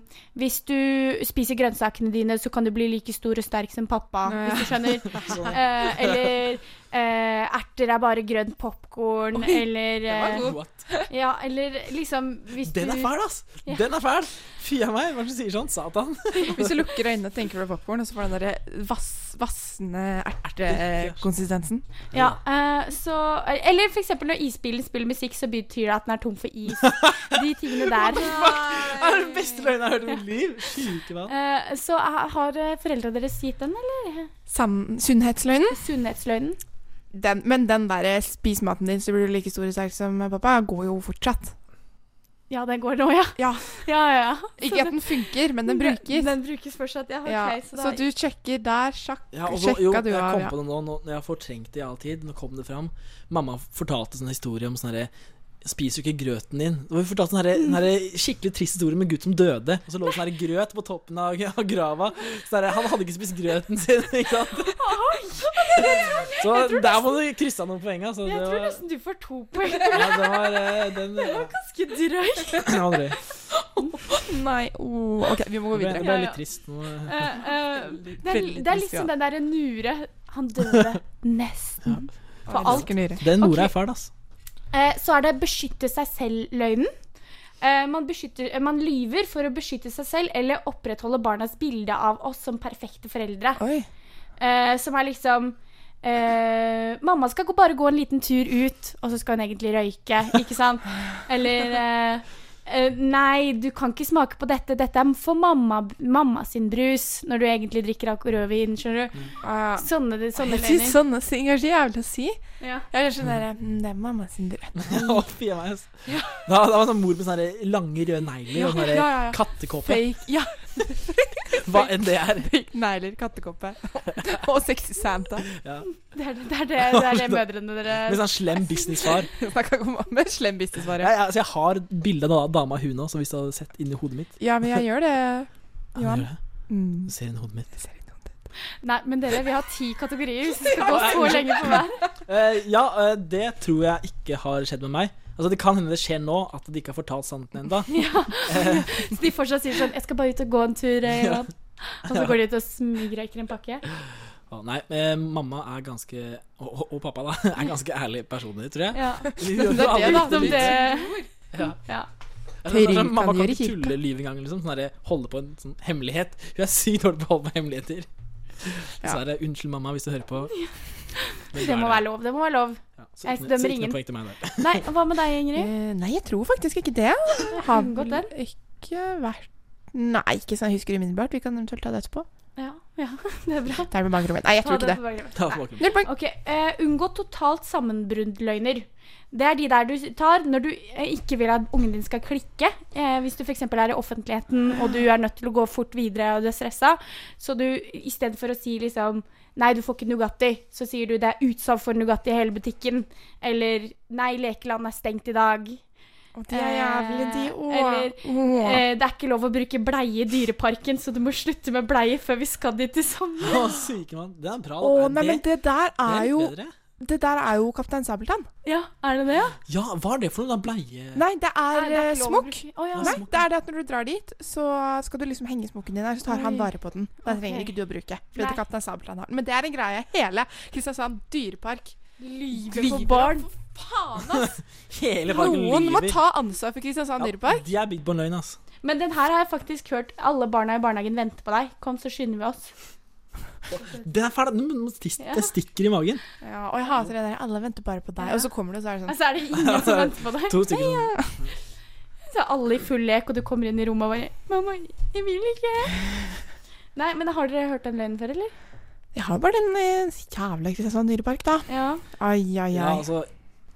Hvis du spiser grønnsakene dine, så kan du bli like stor og sterk som pappa. Ja. Hvis du skjønner. Eh, eller eh, erter er bare grønt popkorn. Eller var eh, Ja, eller liksom hvis Den er fæl, ass! Ja. Den er fæl! Fy a meg, hva er det som sier sånn? Satan. Hvis du lukker øynene og tenker på popkorn, og så får du den derre vass, vassende ertekonsistensen. Ja, uh, så Eller for eksempel når isbilen spiller musikk, så betyr det at den er tom for is. De tingene der. Det er den beste løgnen jeg har hørt i mitt liv! Syke vann. Uh, så eh, har eh, foreldra deres gitt den, eller? Sam Sunnhetsløgnen. Sunnhetsløgnen. Den, men den derre 'spis maten din så blir du like stor og sterk som pappa' går jo fortsatt. Ja, den går nå, ja. Ja. ja, ja. Ikke at den funker, men den brukes. Den, den brukes fortsatt, ja. Okay, ja. så, Så du sjekker der, sjakk, Ja, og sjekka jo, du jeg kom på det nå, nå når jeg har fortrengt det i all tid. Nå kom det fram. Mamma fortalte sånn historie om sånn herre spiser jo ikke grøten din. Det har jo fortalt en den herre skikkelig trist historie med en gutt som døde, og så lå det sånn grøt på toppen av, av grava. Så der, han hadde ikke spist grøten sin, ikke sant? Så der må du krysse av noen poeng, altså. Jeg tror nesten du får to poeng. ja, det var eh, den, ja, Ganske drøy. den var drøy. Nei, oh, OK, vi må gå videre. det ble ja. litt trist. Nå. Uh, uh, det, er, det er liksom den derre Nure. Han døde nesten. For alt. Den Nora er fæl, ass. Eh, så er det beskytte seg selv-løgnen. Eh, man, eh, man lyver for å beskytte seg selv eller opprettholde barnas bilde av oss som perfekte foreldre. Eh, som er liksom eh, Mamma skal bare gå en liten tur ut, og så skal hun egentlig røyke, ikke sant? Eller eh, Nei, du kan ikke smake på dette. Dette er for mamma, mamma sin brus, når du egentlig drikker akkurat rødvin. Skjønner du? Ah, Sånne, sånne jeg sånne ting er så jævlig å si. Ja. Jeg er sånn derre mm, Det er mamma sin brus. Fy meg, ass. Da, da var sånn mor med sånne lange røde negler og sånne ja, ja, ja. kattekåpe. Fake. Ja, Hva enn det er. fake negler, kattekoppe. Og sexy Santa. Ja. Det er det, det, er det, det, er det mødrene dere Med sånn slem businessfar. med slem businessfar, ja. ja, Jeg, så jeg har bilde av dama hun òg, så hvis du hadde sett inni hodet mitt Ja, men jeg gjør det. Ja, Johan. gjør det. Mm. Du ser inni hodet mitt. Ser. Nei, men dere, vi har ti kategorier. Vi skal gå så lenge på hver. Uh, ja, uh, det tror jeg ikke har skjedd med meg. Altså Det kan hende det skjer nå, at de ikke har fortalt sannheten ennå. Ja. Så de fortsatt sier sånn 'Jeg skal bare ut og gå en tur', eh, Ja. Og så går de ut og smygrøyker en pakke. nei, eh, mamma er ganske og, og, og pappa, da. Er ganske ærlige personer, tror jeg. Ja. Det er det, da. Som det Ja. Ja. Er sånn, mamma kan gjøre ikke tulle livet engang. Liksom. Sånn der, holde på en sånn hemmelighet. Hun er sykt dårlig på å holde på hemmeligheter. Så er det, Unnskyld, mamma, hvis du hører på. Det må være lov. Det må være lov. Ja, så Jeg dømmer ingen. poeng til meg der. Nei, hva med deg, Ingrid? Uh, nei, jeg tror faktisk ikke det. Har vel ikke vært Nei, ikke sånn jeg husker umiddelbart. Vi kan eventuelt ta det etterpå. Ja, ja, det er bra. Ta Det med bakrommet. Nei, jeg tror ikke det. på. Ta Nei. tilbake. Null poeng. Ok, eh, Unngå totalt sammenbruddløgner. Det er de der du tar når du eh, ikke vil at ungen din skal klikke. Eh, hvis du f.eks. er i offentligheten og du er nødt til å gå fort videre og du er stressa. Så du istedenfor å si liksom Nei, du får ikke Nugatti, så sier du det er utsalg for Nugatti i hele butikken. Eller Nei, lekeland er stengt i dag. Å, de er jævlig, de Eh, òg. eller, Eh, det er ikke lov å bruke bleie i Dyreparken, så du må slutte med bleie før vi skal dit til sammen'. Å, syke mann. Det er bra. Å, nei, men det der det er er litt jo bedre. Det der er jo Kaptein Sabeltann. Ja, er det det, ja? Ja, hva er det for noe? da? Bleie Nei, det er, det er eh, smokk. Oh, ja. Nei, det er det at når du drar dit, så skal du liksom henge smokken din der, så tar han vare på den. Da trenger ikke du å bruke. For Nei. det er Kaptein Sabeltann har den. Men det er en greie. Hele Kristiansand dyrepark. Lyver for barn. Faen, ass! Noen må ta ansvar for Kristiansand Ja, dyrepark. de er bygd på løgn, ass. Men den her har jeg faktisk hørt. Alle barna i barnehagen venter på deg. Kom, så skynder vi oss. Det er fæl. Den må stis- Ja. Det stikker i magen. Ja, og jeg hater det der. Alle venter bare på deg. Ja. Og så kommer du, og så er det sånn Altså er det ingen som venter på deg. To stykker som Så er alle i full lek, og du kommer inn i rommet og bare 'Mamma, jeg vil ikke'. Nei, men har dere hørt den løgnen før, eller? Jeg har bare den eh, jævla Kristiansand dyrepark, da. Ja. Ai, ai, Ja, altså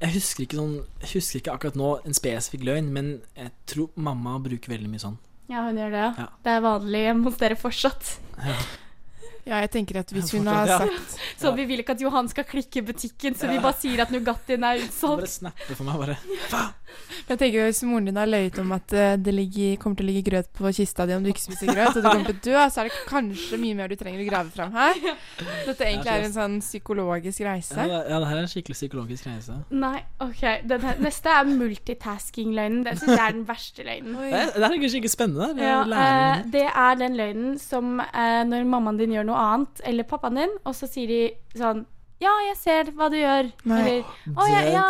jeg husker, ikke sånn, jeg husker ikke akkurat nå en spesifikk løgn, men jeg tror mamma bruker veldig mye sånn. Ja, hun gjør det, ja. Ja. Det er vanlig hjemme hos dere fortsatt. Ja, jeg tenker at hvis hun har sagt Så vi vil ikke at Johan skal klikke i butikken, så vi bare sier at Nugattien er Bare utsolgt. snappe for meg, bare. Jeg tenker Hvis moren din har løyet om at eh, det ligger, kommer til å ligge grøt på kista di om du ikke spiser grøt, og du kommer til å dø, så er det kanskje mye mer du trenger å grave fram her. Dette egentlig er en sånn psykologisk Ja, reise. det, ja, det her er en skikkelig psykologisk reise. Nei, OK. Den her, neste er multitasking-løgnen. Det syns jeg er den verste løgnen. Det det er kanskje ikke spennende. Det er lærer- eh, det er den løgnen som eh, når mammaen din gjør noe annet, eller pappaen din, og så sier de sånn Ja, jeg ser hva du gjør. Nei. Eller Å, ja, Den- ja.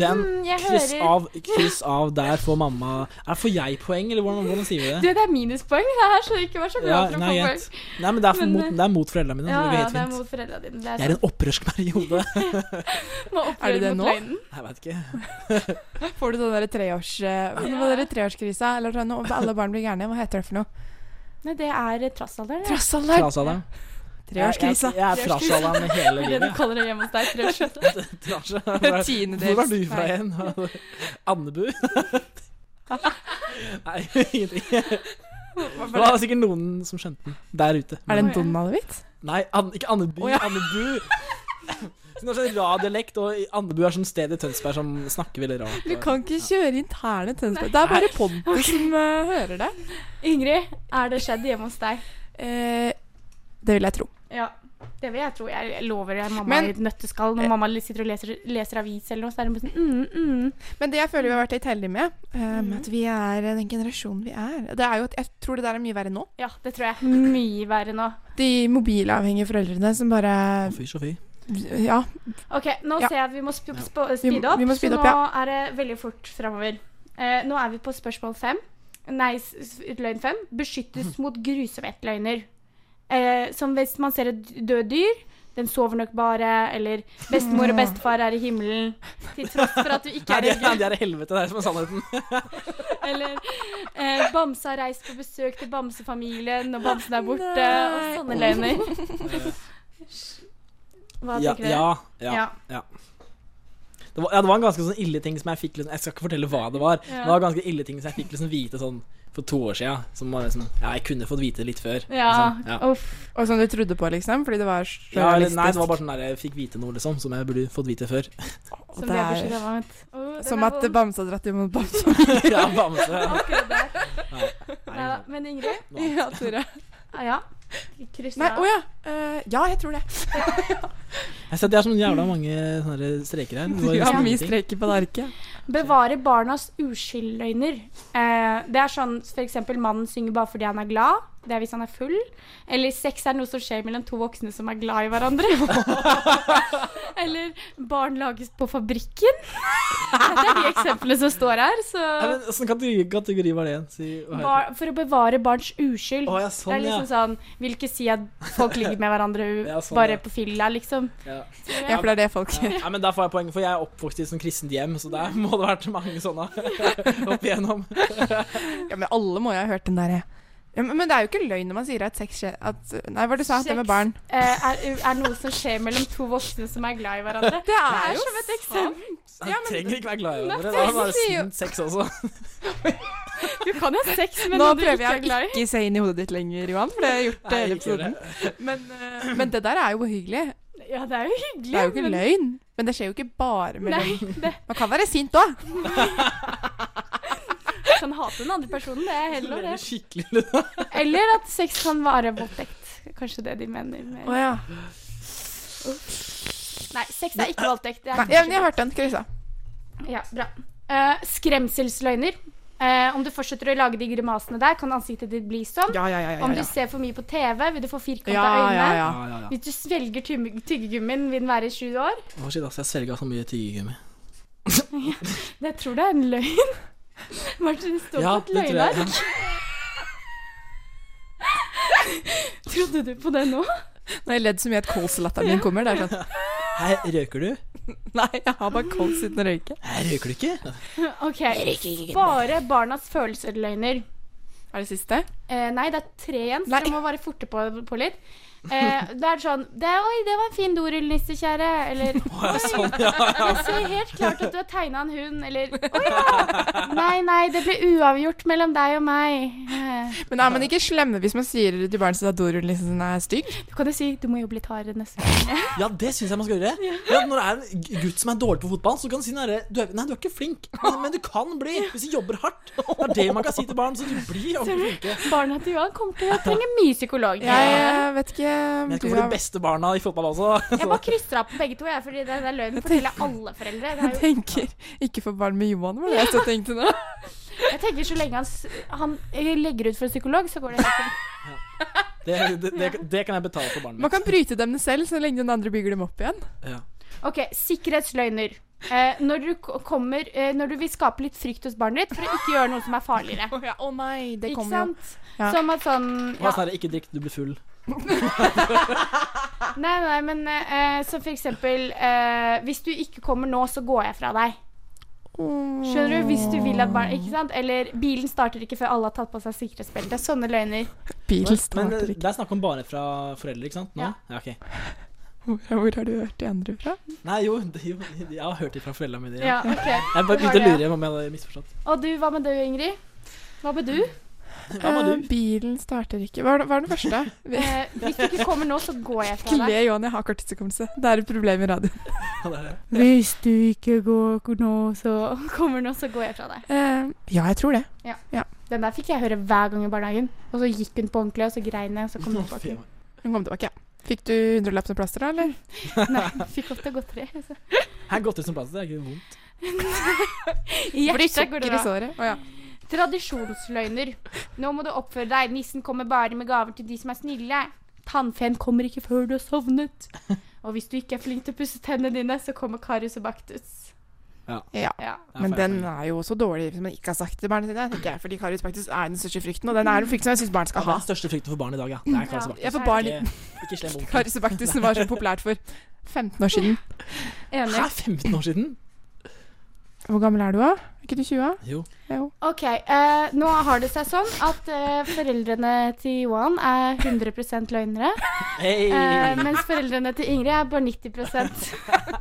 den mm, jeg kryss av, kryss av der får mamma Er Får jeg poeng, eller hvordan, hvordan sier vi Du, det? det er minuspoeng. Det her så ikke vær så Ja, glad for å nei, få poeng. Nei, men det er, for Men, mot, eh, det er mot foreldrene mine. Ja, det ja, det er mot foreldrene dine. Det Jeg er er i en opprørsk periode. Er du det det nå? løgnen. Jeg vet ikke. Får du sånn derre treårs... Ja. Hva er treårskrisa? Eller når alle barn blir gærne? Hva heter det for noe? Nei, det er trassalderen. Ja. Treårskrisa. Jeg, jeg, jeg er trassalderen hele Det er det du livet. kaller det hjemme hos deg. Treårskrisa. Hvor er du fra igjen? Andebu? Nei, ingenting. Det var sikkert noen som skjønte den der ute. Er det en Donald-vits? Nei, an, ikke Andebu. Oh, ja. Andebu. Så det er sånn radiolekt, og i Andebu er sånn sted i Tønsberg som snakker veldig rart. Du kan ikke kjøre interne Tønsberg. Det er bare Pontus som uh, hører det. Ingrid, er det skjedd hjemme hos deg? Eh, det vil jeg tro. Ja. Det vil jeg tro. Jeg lover deg mamma Men- i et nøtteskall. Når mamma sitter og leser, leser avis eller noe, så er det sånn mm, mm. Men det jeg føler vi har vært litt heldige med, um, med at vi er den generasjonen vi er Det er jo at Jeg tror det der er mye verre nå. Ja, det tror jeg. Mye verre nå. De mobilavhengige foreldrene som bare Fy så fy. Ja. Ok, nå Ja. ser jeg at vi må sp sp speede opp. vi må speed så opp, ja. nå er det veldig fort framover. Eh, nå er vi på spørsmål fem. Nei, løgn fem. Beskyttes mot grusomhetløgner. Eh, som hvis man ser et død dyr, den sover nok bare, eller bestemor og bestefar er i himmelen, til tross for at du ikke er i religiøs. De er helvete, det er som er sannheten. Eller eh, Bamse har reist på besøk til bamsefamilien, og bamsen er borte, og Nei. sånne løgner. Hva Ja, tenker du? ja, ja. Ja. Det var, ja, det var en ganske sånn ille ting som jeg fikk liksom, Jeg skal ikke fortelle hva det var. Ja. Det var ganske ille ting som jeg fikk liksom vite sånn for to år siden. Som var liksom Ja, jeg kunne fått vite det litt før. Ja, Liksom. ja. uff. Og som du trodde på, liksom? Fordi det var Ja, realistisk. nei, det var bare sånn der jeg fikk vite noe, liksom, som jeg burde fått vite før. Som er- Oh, Som at. Bamse har dratt imot Bamse. ja, bamse. Akkurat der. Nei, Ja, men Ingrid? ja, Tore. Ja. Nei, å ja. Uh, ja, jeg tror det. Jeg ser at det er så jævla mange sånne streker her. Det var Du har nesten mye streker på det arket. Bevare barnas uskyldløgner. Uh, det er sånn eksempel mannen synger bare fordi han er glad. Det er hvis han er full. Eller sex er noe som skjer mellom to voksne som er glad i hverandre. Eller barn lages på fabrikken. Det er de eksemplene som står her. Så Åssen kategori, kategori var det igjen? Si, bar, for å bevare barns uskyld. Å ja, Det er er ja. liksom sånn Vil ikke si at folk ligger med hverandre Ja, sånn, bare ja. på fylla, liksom. ja. Ja, for det er det folk gjør. Ja. men Der får jeg poeng, for jeg er oppvokst i et sånn kristent hjem, så der må det ha vært mange sånne opp igjennom. Ja, men alle må jo ha hørt den derre ja, men, men det er jo ikke løgn når man sier at sex skjer at, Nei, hva var det du sa? Det med barn. Eh, er, er noe som skjer mellom to voksne som er glad i hverandre. Det er jo som et eksempel. Han Ja, men- trenger ikke være glad i hverandre. Da er bare sint sex også. Du kan jo ha sex med Nå noen du ikke er jeg glad å i. ikke se inn i hodet ditt lenger, Johan, for det har jeg gjort Nei, hele ikke gjør episoden. Men, uh, men det der er jo hyggelig. Ja, det er jo hyggelig. Det er jo ikke men- løgn. Men det skjer jo ikke bare mellom Nei, det Man kan være sint òg. kan hate den andre personen, det er heller det. Skikkelig. Eller at sex kan være voldtekt. Kanskje det de mener. Med. oh, ja. Nei, sex er ikke voldtekt. Det er Nei, ja, men jeg hørte den. Krisa. Ja, bra. Uh, skremselsløgner. Uh, om du fortsetter å lage de grimasene der, kan ansiktet ditt bli sånn. Ja, ja, ja. ja, Om du ser for mye på TV, vil du få firkanta Ja, øyne. ja, ja. Ja, ja, ja. Hvis du svelger tygg- tyggegummien, vil den være i sju år. Å, shit, ass, jeg svelga så mye tyggegummi. Jeg tror det er en løgn. Martin, står Ja, på et løgnark. tror Trodde du på det nå? Nå har jeg ledd så mye at kolslatteren min kommer. Det er sånn Hei, røker du? Nei, jeg har bare kols uten å røyke. Hei, røker du ikke? Ok, Bare barnas følelsesløgner. Er det siste? Eh, nei, det er tre igjen, så du må være forte på, på litt. Eh, det er sånn det, 'Oi, det var en fin dorullnisse, kjære.' Eller Å, ja, sånn, ja. Jeg ser helt klart at du har tegna en hund, eller Å ja! Nei, nei, det ble uavgjort mellom deg og meg. Eh, Men er man ikke slemme hvis man sier til barn sitt at dorullnissen er stygg? Du kan jo si 'du må jobbe litt hardere neste gang'. Ja, det syns jeg man skal gjøre. Ja, når det er en gutt som er dårlig på fotball, så kan du si nære, du er, Nei, du er ikke flink, men, men du kan bli hvis du jobber hardt. Det er det man kan si til barn, så du blir ordentlig flinke. Barna til Johan kommer til å trenge mye psykolog. Jeg vet ikke jeg du få de beste barna i fotball også. Jeg bare krysser av på begge to, jeg, fordi det, det er løgn forteller alle foreldre. Det Jeg er jo, tenker ikke for barn med Johan, var det jeg så tenkte nå. jeg tenker så lenge han, han legger ut for en psykolog, så går det helt fint. Det, det, det, det kan jeg betale for barnet Man kan bryte dem selv så lenge den andre bygger dem opp igjen. Ja. Ok, sikkerhetsløgner. Eh, når, du kommer, eh, når du vil skape litt frykt hos barnet ditt for å ikke gjøre noe som er farligere. Å ja, oh, nei, det Ikke kommer jo. sant? Ja. Som at sånn Hva ja, sånn her, ikke drikk, du blir full. Nei, nei, men eh, så for eksempel eh, Hvis du ikke kommer nå, så går jeg fra deg. Skjønner du? Hvis du vil at barn Ikke sant? Eller bilen starter ikke før alle har tatt på seg sikkerhetsbelte. Sånne løgner. Bilen Men starter eh, ikke. det er snakk om bare fra foreldre, ikke sant? Nå? Ja. Ja, ok. Hvor, hvor har du hørt de andre fra? Nei, jo, det, jo, jeg har hørt det fra foreldrene mine. Ja, ok. Jeg bare begynte å lure om jeg hadde misforstått. Og du, hva med du, Ingrid? Hva med du? Hva var Eh, du? bilen starter ikke. Hva er, det- hva er den første? Eh, hvis du ikke kommer nå, så går jeg fra Ikke deg. le, Johan. Jeg har korttidshukommelse. Det er et problem i radio. Ja, det det. Hvis du ikke går nå, så kommer nå, så går jeg fra deg. Eh, ja, jeg tror det. Den der fikk jeg høre hver gang i barnehagen. Og så gikk hun på ordentlig, og så grein jeg, og så kom hun tilbake. Hun kom tilbake, ja. Fikk du 100 lapp som plaster, da, eller? Nei, fikk ofte godteri. Så. Her godteri som plass, det er ikke vondt. Går sukker i såret. Å ja. Tradisjonsløgner. Nå må du oppføre deg. Nissen kommer bare med gaver til de som er snille. Tannfeen kommer ikke før du har sovnet. Og hvis du ikke er flink til å pusse tennene dine, så kommer Karius og Baktus. ja. Ja. Men den er jo også dårlig hvis man ikke har sagt det til barna sine. tenker jeg, Fordi Karius faktisk er den største frykten, og den er en frykt som jeg syns barn skal Ja, ha. den største frykten for barn i dag, ja. Det er Karius Ja. Baktus. Får barn Ikke, ikke. Karius og Baktus var så populært for 15 år siden. Enig. Hæ, 15 år siden? Hvor gammel er du, da? Er ikke du 20? Jo. Jo. OK. Eh, nå har det seg sånn at eh, foreldrene til Johan er 100 løgnere. Hey. Eh, mens foreldrene til Ingrid er bare 90%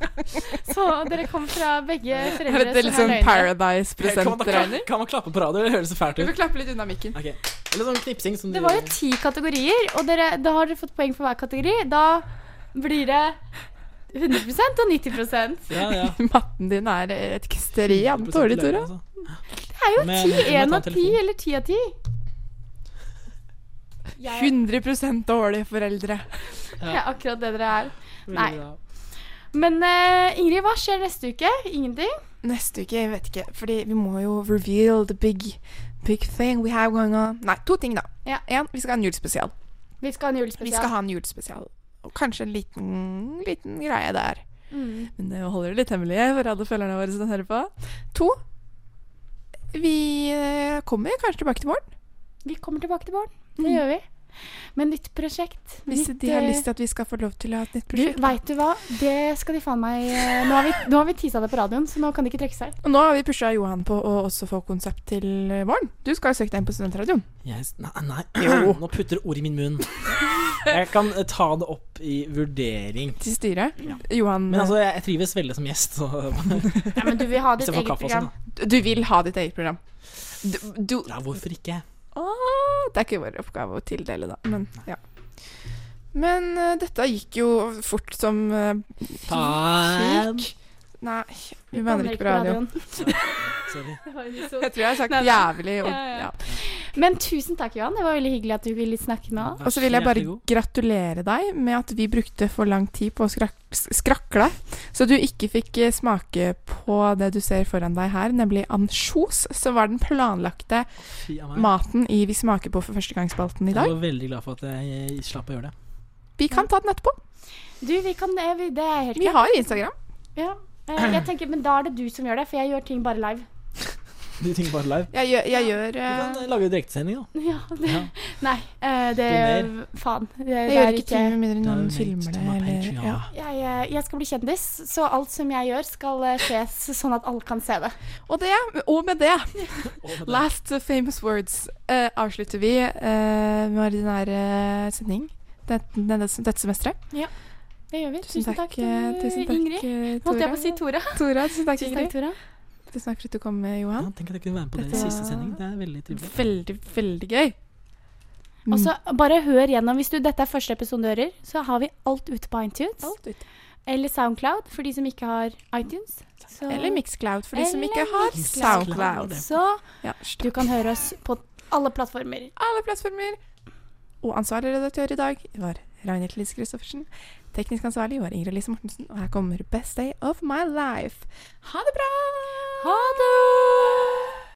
Så dere kommer fra begge foreldre er litt som sånn er løgnere. kan, man klappe på radio? Det høres så fælt ut. Du får klappe litt unna mikken. Okay. Eller sånn knipsing som Det du var jo ti kategorier, og dere, da har dere fått poeng for hver kategori. Da blir det 100 og 90 Ja, ja. Matten din er ekstremt dårlig, Tora. Altså. Det er jo 10, 1 av 10 eller 10 av 10. Jeg, 100 dårlige foreldre. Det er akkurat det dere er. Nei. Men uh, Ingrid, hva skjer neste uke? Ingenting? Neste uke, jeg vet ikke, fordi vi må jo reveal the big, big thing we have going on. Nei, to ting, da. Ja. En, vi skal ha en julespesial. Vi skal ha en julespesial. Og kanskje en liten, liten greie der. Mm. Men det holder det litt hemmelig for alle følgerne våre som hører på. To, vi eh, kommer kanskje tilbake til morgen. Vi kommer tilbake til morgen. Det Mm. gjør vi. Med nytt prosjekt. Hvis nytt, de har eh, lyst til at vi skal få lov til å ha et nytt Du, prosjekt. veit du hva? Det skal de faen meg eh, Nå har vi, nå har vi tisa det på radioen, så nå kan de ikke trekke seg. Og nå har vi pusha Johan på å også få konsept til eh, våren. Du skal jo søke deg inn på studentradioen. Yes. nei, nei. Jo. Nå putter du ord i min munn. Jeg kan ta det opp i vurdering. Til styret. Ja. Johan, Men altså, jeg, trives veldig som gjest, så Ja, men du vil ha ditt eget program. du vil ha ditt eget program. Du, du Ja, hvorfor ikke? Åh, Det er ikke vår oppgave å tildele, da. Men ja. Men uh, dette gikk jo fort som uh, Faen. Nei, vi mener ikke på radioen. Sorry. Jeg tror jeg har sagt jævlig og, Ja, ja. Men tusen takk, Johan. Det var veldig hyggelig at du ville snakke med oss. Og så vil jeg bare gratulere deg med at vi brukte for lang tid på å skrak skrakle, så du ikke fikk eh, smake på det du ser foran deg her, nemlig ansjos, som var den planlagte maten i Vi smaker på for første gang-spalten i Jeg var veldig glad for at jeg slapp å gjøre det. Vi kan ta den etterpå. Du, vi kan eh, vi- Det er helt Vi har Instagram. Ja. Eh, Jeg tenker, Men da er det du som gjør det, for jeg gjør ting bare live. Du tenker bare live. Jeg gjør, jeg gjør Du kan eh, lage direktesending, da. Ja, det, Ja. Nei, eh, det. Faen. Det, Jeg det gjør ikke ting med mindre noen filmer det. Eller, ja. jeg, eh, jeg skal bli kjendis, så alt som jeg gjør, skal ses sånn at alle kan se det. Og, det, og med det, det. last famous words, uh, avslutter vi eh, med ordinær sending dette, dette semesteret. Det gjør vi. Tusen takk, takk, Ingrid. tusen takk Ingrid. Holdt jeg på å si Tora. Tora. Tora, tusen takk, Tusen takk, Ingrid. Tora. Tusen snakker du du Johan. eh, Ja, tenk at jeg kunne være med på det i siste sending. Det er veldig trivelig. Veldig, veldig gøy. Og så bare hør gjennom. Hvis du, dette er første episode du hører, så har vi alt ute på iTunes. Alt ute. Eller Soundcloud for de som ikke har iTunes. Så, Eller Mixcloud for de som ikke har Mixcloud. Soundcloud. Så Ja, du kan høre oss på alle plattformer. Alle plattformer. Og ansvarlig redaktør i dag var Ragnhild Lise Christoffersen. Teknisk ansvarlig var Ingrid Lise Mortensen. Og her kommer Best Day of My Life. Ha det bra! Ha det!